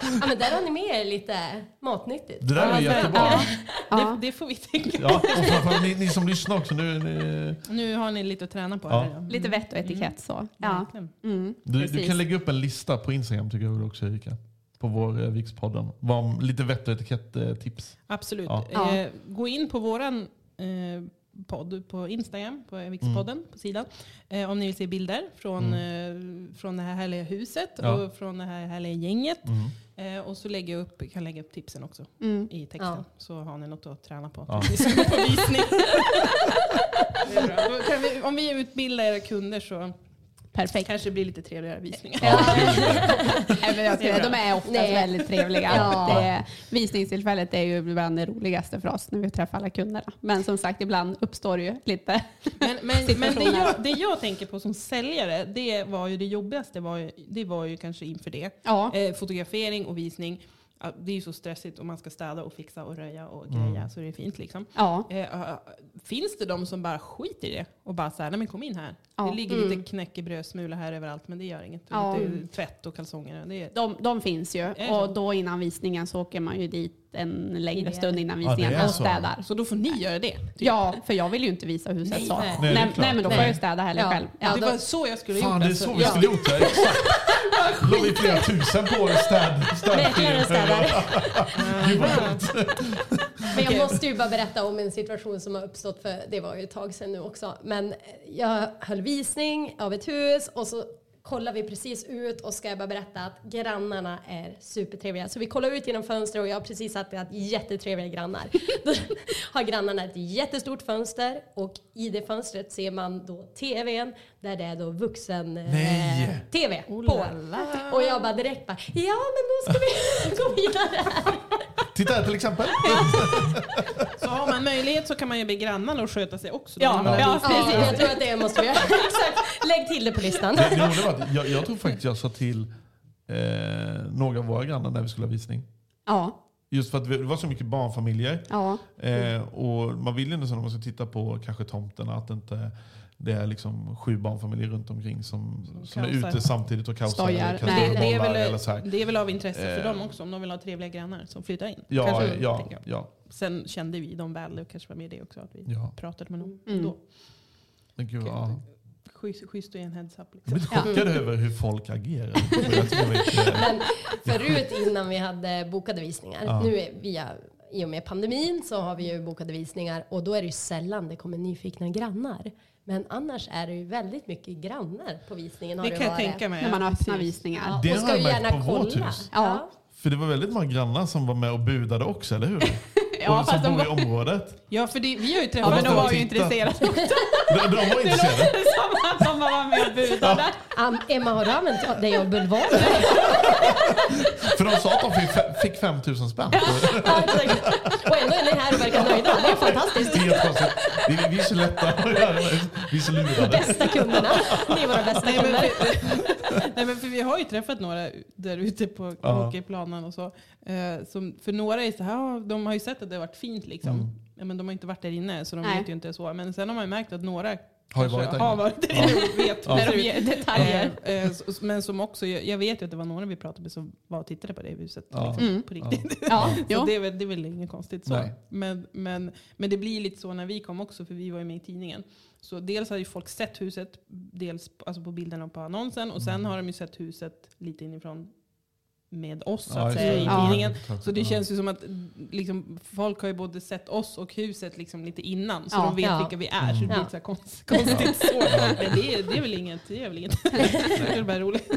Ja, men där har ni med er lite matnyttigt. Det där är Ja, jättebra. Ja. Ja. Det, det får vi tänka Ja, och ni, ni som lyssnar också. Nu, nu, Nu har ni lite att träna på. Ja. Här, ja. Lite vett och etikett så. Ja. Verkligen. Mm, du, du kan lägga upp en lista på Instagram tycker jag också Erika. På vår eh, Vikspodden. Vad- Lite vett och etikett-tips. Absolut. Ja. Eh, gå in på våran eh, podd på Instagram, på Vixpodden Mm. på sidan. Eh, om ni vill se bilder från, eh, från det här härliga huset Ja. och från det här härliga gänget. Mm. Eh, och så lägger jag upp, kan lägga upp tipsen också Mm. i texten. Ja. Så har ni något att träna på. Ja. På visning. det är bra. Då kan vi, om vi utbildar era kunder så Perfekt. kanske blir lite trevligare visningar. Nej, men jag tycker, de är oftast Nej. väldigt trevliga. Ja. Det, visningstillfället är ju ibland det roligaste för oss när vi träffar alla kunderna. Men som sagt, ibland uppstår det ju lite Men, men, men det, jag, det jag tänker på som säljare, det var ju det jobbigaste, var ju, det var ju kanske inför det. Ja. Eh, fotografering och visning. Det är ju så stressigt och man ska städa och fixa och röja och greja så det är fint liksom. Ja. Eh, finns det de som bara skiter i det och bara säger nej men kom in här. Ja. Det ligger lite knäckebrödsmula här överallt men det gör inget. Ja. Lite tvätt och kalsonger. Det är, De, de finns ju. Och då innan visningen så åker man ju dit en längre stund innan Ja, visningen är och så. städar. så då får ni göra det? typ. Ja, för jag vill ju inte visa huset Nej, så. nej. Nej, det är nej, men då får Nej. jag städa heller Ja. själv. Ja, det var så jag skulle Fan, gjort. det är så vi Ja. skulle gjort det. Exakt. La vi flera tusen på städ, vad roligt. Men jag måste ju bara berätta om en situation som har uppstått för det var ju ett tag sedan nu också. Men jag höll visning av ett hus och så kollar vi precis ut och ska jag bara berätta att grannarna är supertrevliga. Så vi kollar ut genom fönstret och jag har precis sagt att jättetrevliga grannar. Då har grannarna ett jättestort fönster och i det fönstret ser man då tvn där det är då vuxen eh, Oh på. la la. Och jag bara direkt bara ja men då ska vi gå vidare här. Titta här till exempel. Så har man möjlighet så kan man ju be grannarna att sköta sig också. Ja, ja. Ja, jag tror att det måste vi göra. Exakt. Lägg till det på listan. Det, det jag, jag tror faktiskt jag sa till eh, några av våra grannar när vi skulle ha visning. Ja, Just för att det var så mycket barnfamiljer. ja. Eh, och man vill ju nästan när man ska titta på kanske tomterna att inte det är liksom sju barnfamiljer runt omkring som, som är ute samtidigt och kaosar. Eller Nej. Det, det, är bollar eller väl, så här. det är väl av intresse för Eh. dem också om de vill ha trevliga grannar som flyttar in. Ja, Kanske, ja, jag. ja. Sen kände vi dem väl, det kanske var med det också, att vi Ja. pratade med dem Mm. då. Men gud, ja. Schysst, schysst att ge en heads up. Jag Liksom. blir lite chockad över hur folk agerar. Jag jag eh, Men förut innan vi hade bokade visningar, Ja. nu är via i och med pandemin så har vi ju bokade visningar och då är det ju sällan det kommer nyfikna grannar. Men annars är det ju väldigt mycket grannar på visningen. Har Det det kan jag varit. tänka mig. När man ja, öppnar visningar. Ja, Det och har ska jag ju märkt gärna på vårt kolla. hus. Ja. För det var väldigt många grannar som var med och budade också, eller hur? Ja, och som fast de bor i var- området. Ja, för det, vi har ju Ja, träffat men de måste var ju intresserade. De, de var intresserade. Som att de var med och budade. Am- Emma, har du använt dig av bulvan? För de sa att de fick, fick 5 000 spänn. Ja, och ändå är ni här och verkar nöjda. Det är fantastiskt. Det är. Vi, vi är så lätta att göra. Vi är så lurade. Bästa kunderna. Ni är våra bästa Nej kunder. för, nej men för vi har ju träffat några där ute på Ja. hockeyplanen och så. Eh, som, för några är så här, ja, de har ju sett att det har varit fint liksom. Mm. Ja, men de har inte varit där inne så de Nej. vet ju inte så. Men sen har man ju märkt att några Har varit där har varit där inne och vet Ja. När de ger detaljer. Eh, eh, Men som också, jag vet ju att det var några vi pratade med som var och tittade på det huset. Ja. Liksom, Mm. På riktigt. Ja, Så det, är väl, det är väl inget konstigt så. Men, men, men det blir lite så när vi kom också, för vi var ju med i tidningen. Så dels har ju folk sett huset, dels på- alltså på bilderna och på annonsen, och Mm. sen har de ju sett huset lite inifrån med oss så Ja, att just säga det. i Ja. tidningen. Ja. Så det känns ju som att liksom, folk har ju både sett oss och huset liksom lite innan, så Ja. de vet Ja. vilka vi är. Så det blir Ja. inte så konst, konstigt så. Men det är, det är väl inget. Det är väl inget. det är bara roligt.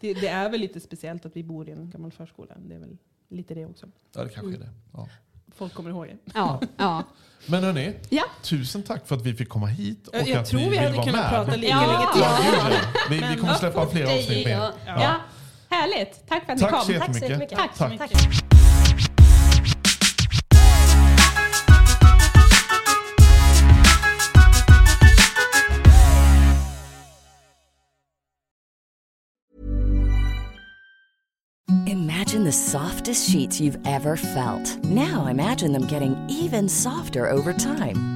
Det, det är väl lite speciellt att vi bor i en gammal förskola. Det är väl lite det också. Ja, det kanske är det. Ja. Folk kommer ihåg det. Ja, ja. Men hörni, Ja. tusen tack för att vi fick komma hit. Och Jag, att tror ni vi vill hade kunnat med. prata lika Ja. länge till. Ja, ja. Vi, vi kommer släppa fler avsnitt med ja. Ja. ja. Härligt. Tack för att ni Tack kom. så Tack så jättemycket. jättemycket. Tack Tack. Imagine the softest sheets you've ever felt. Now imagine them getting even softer over time.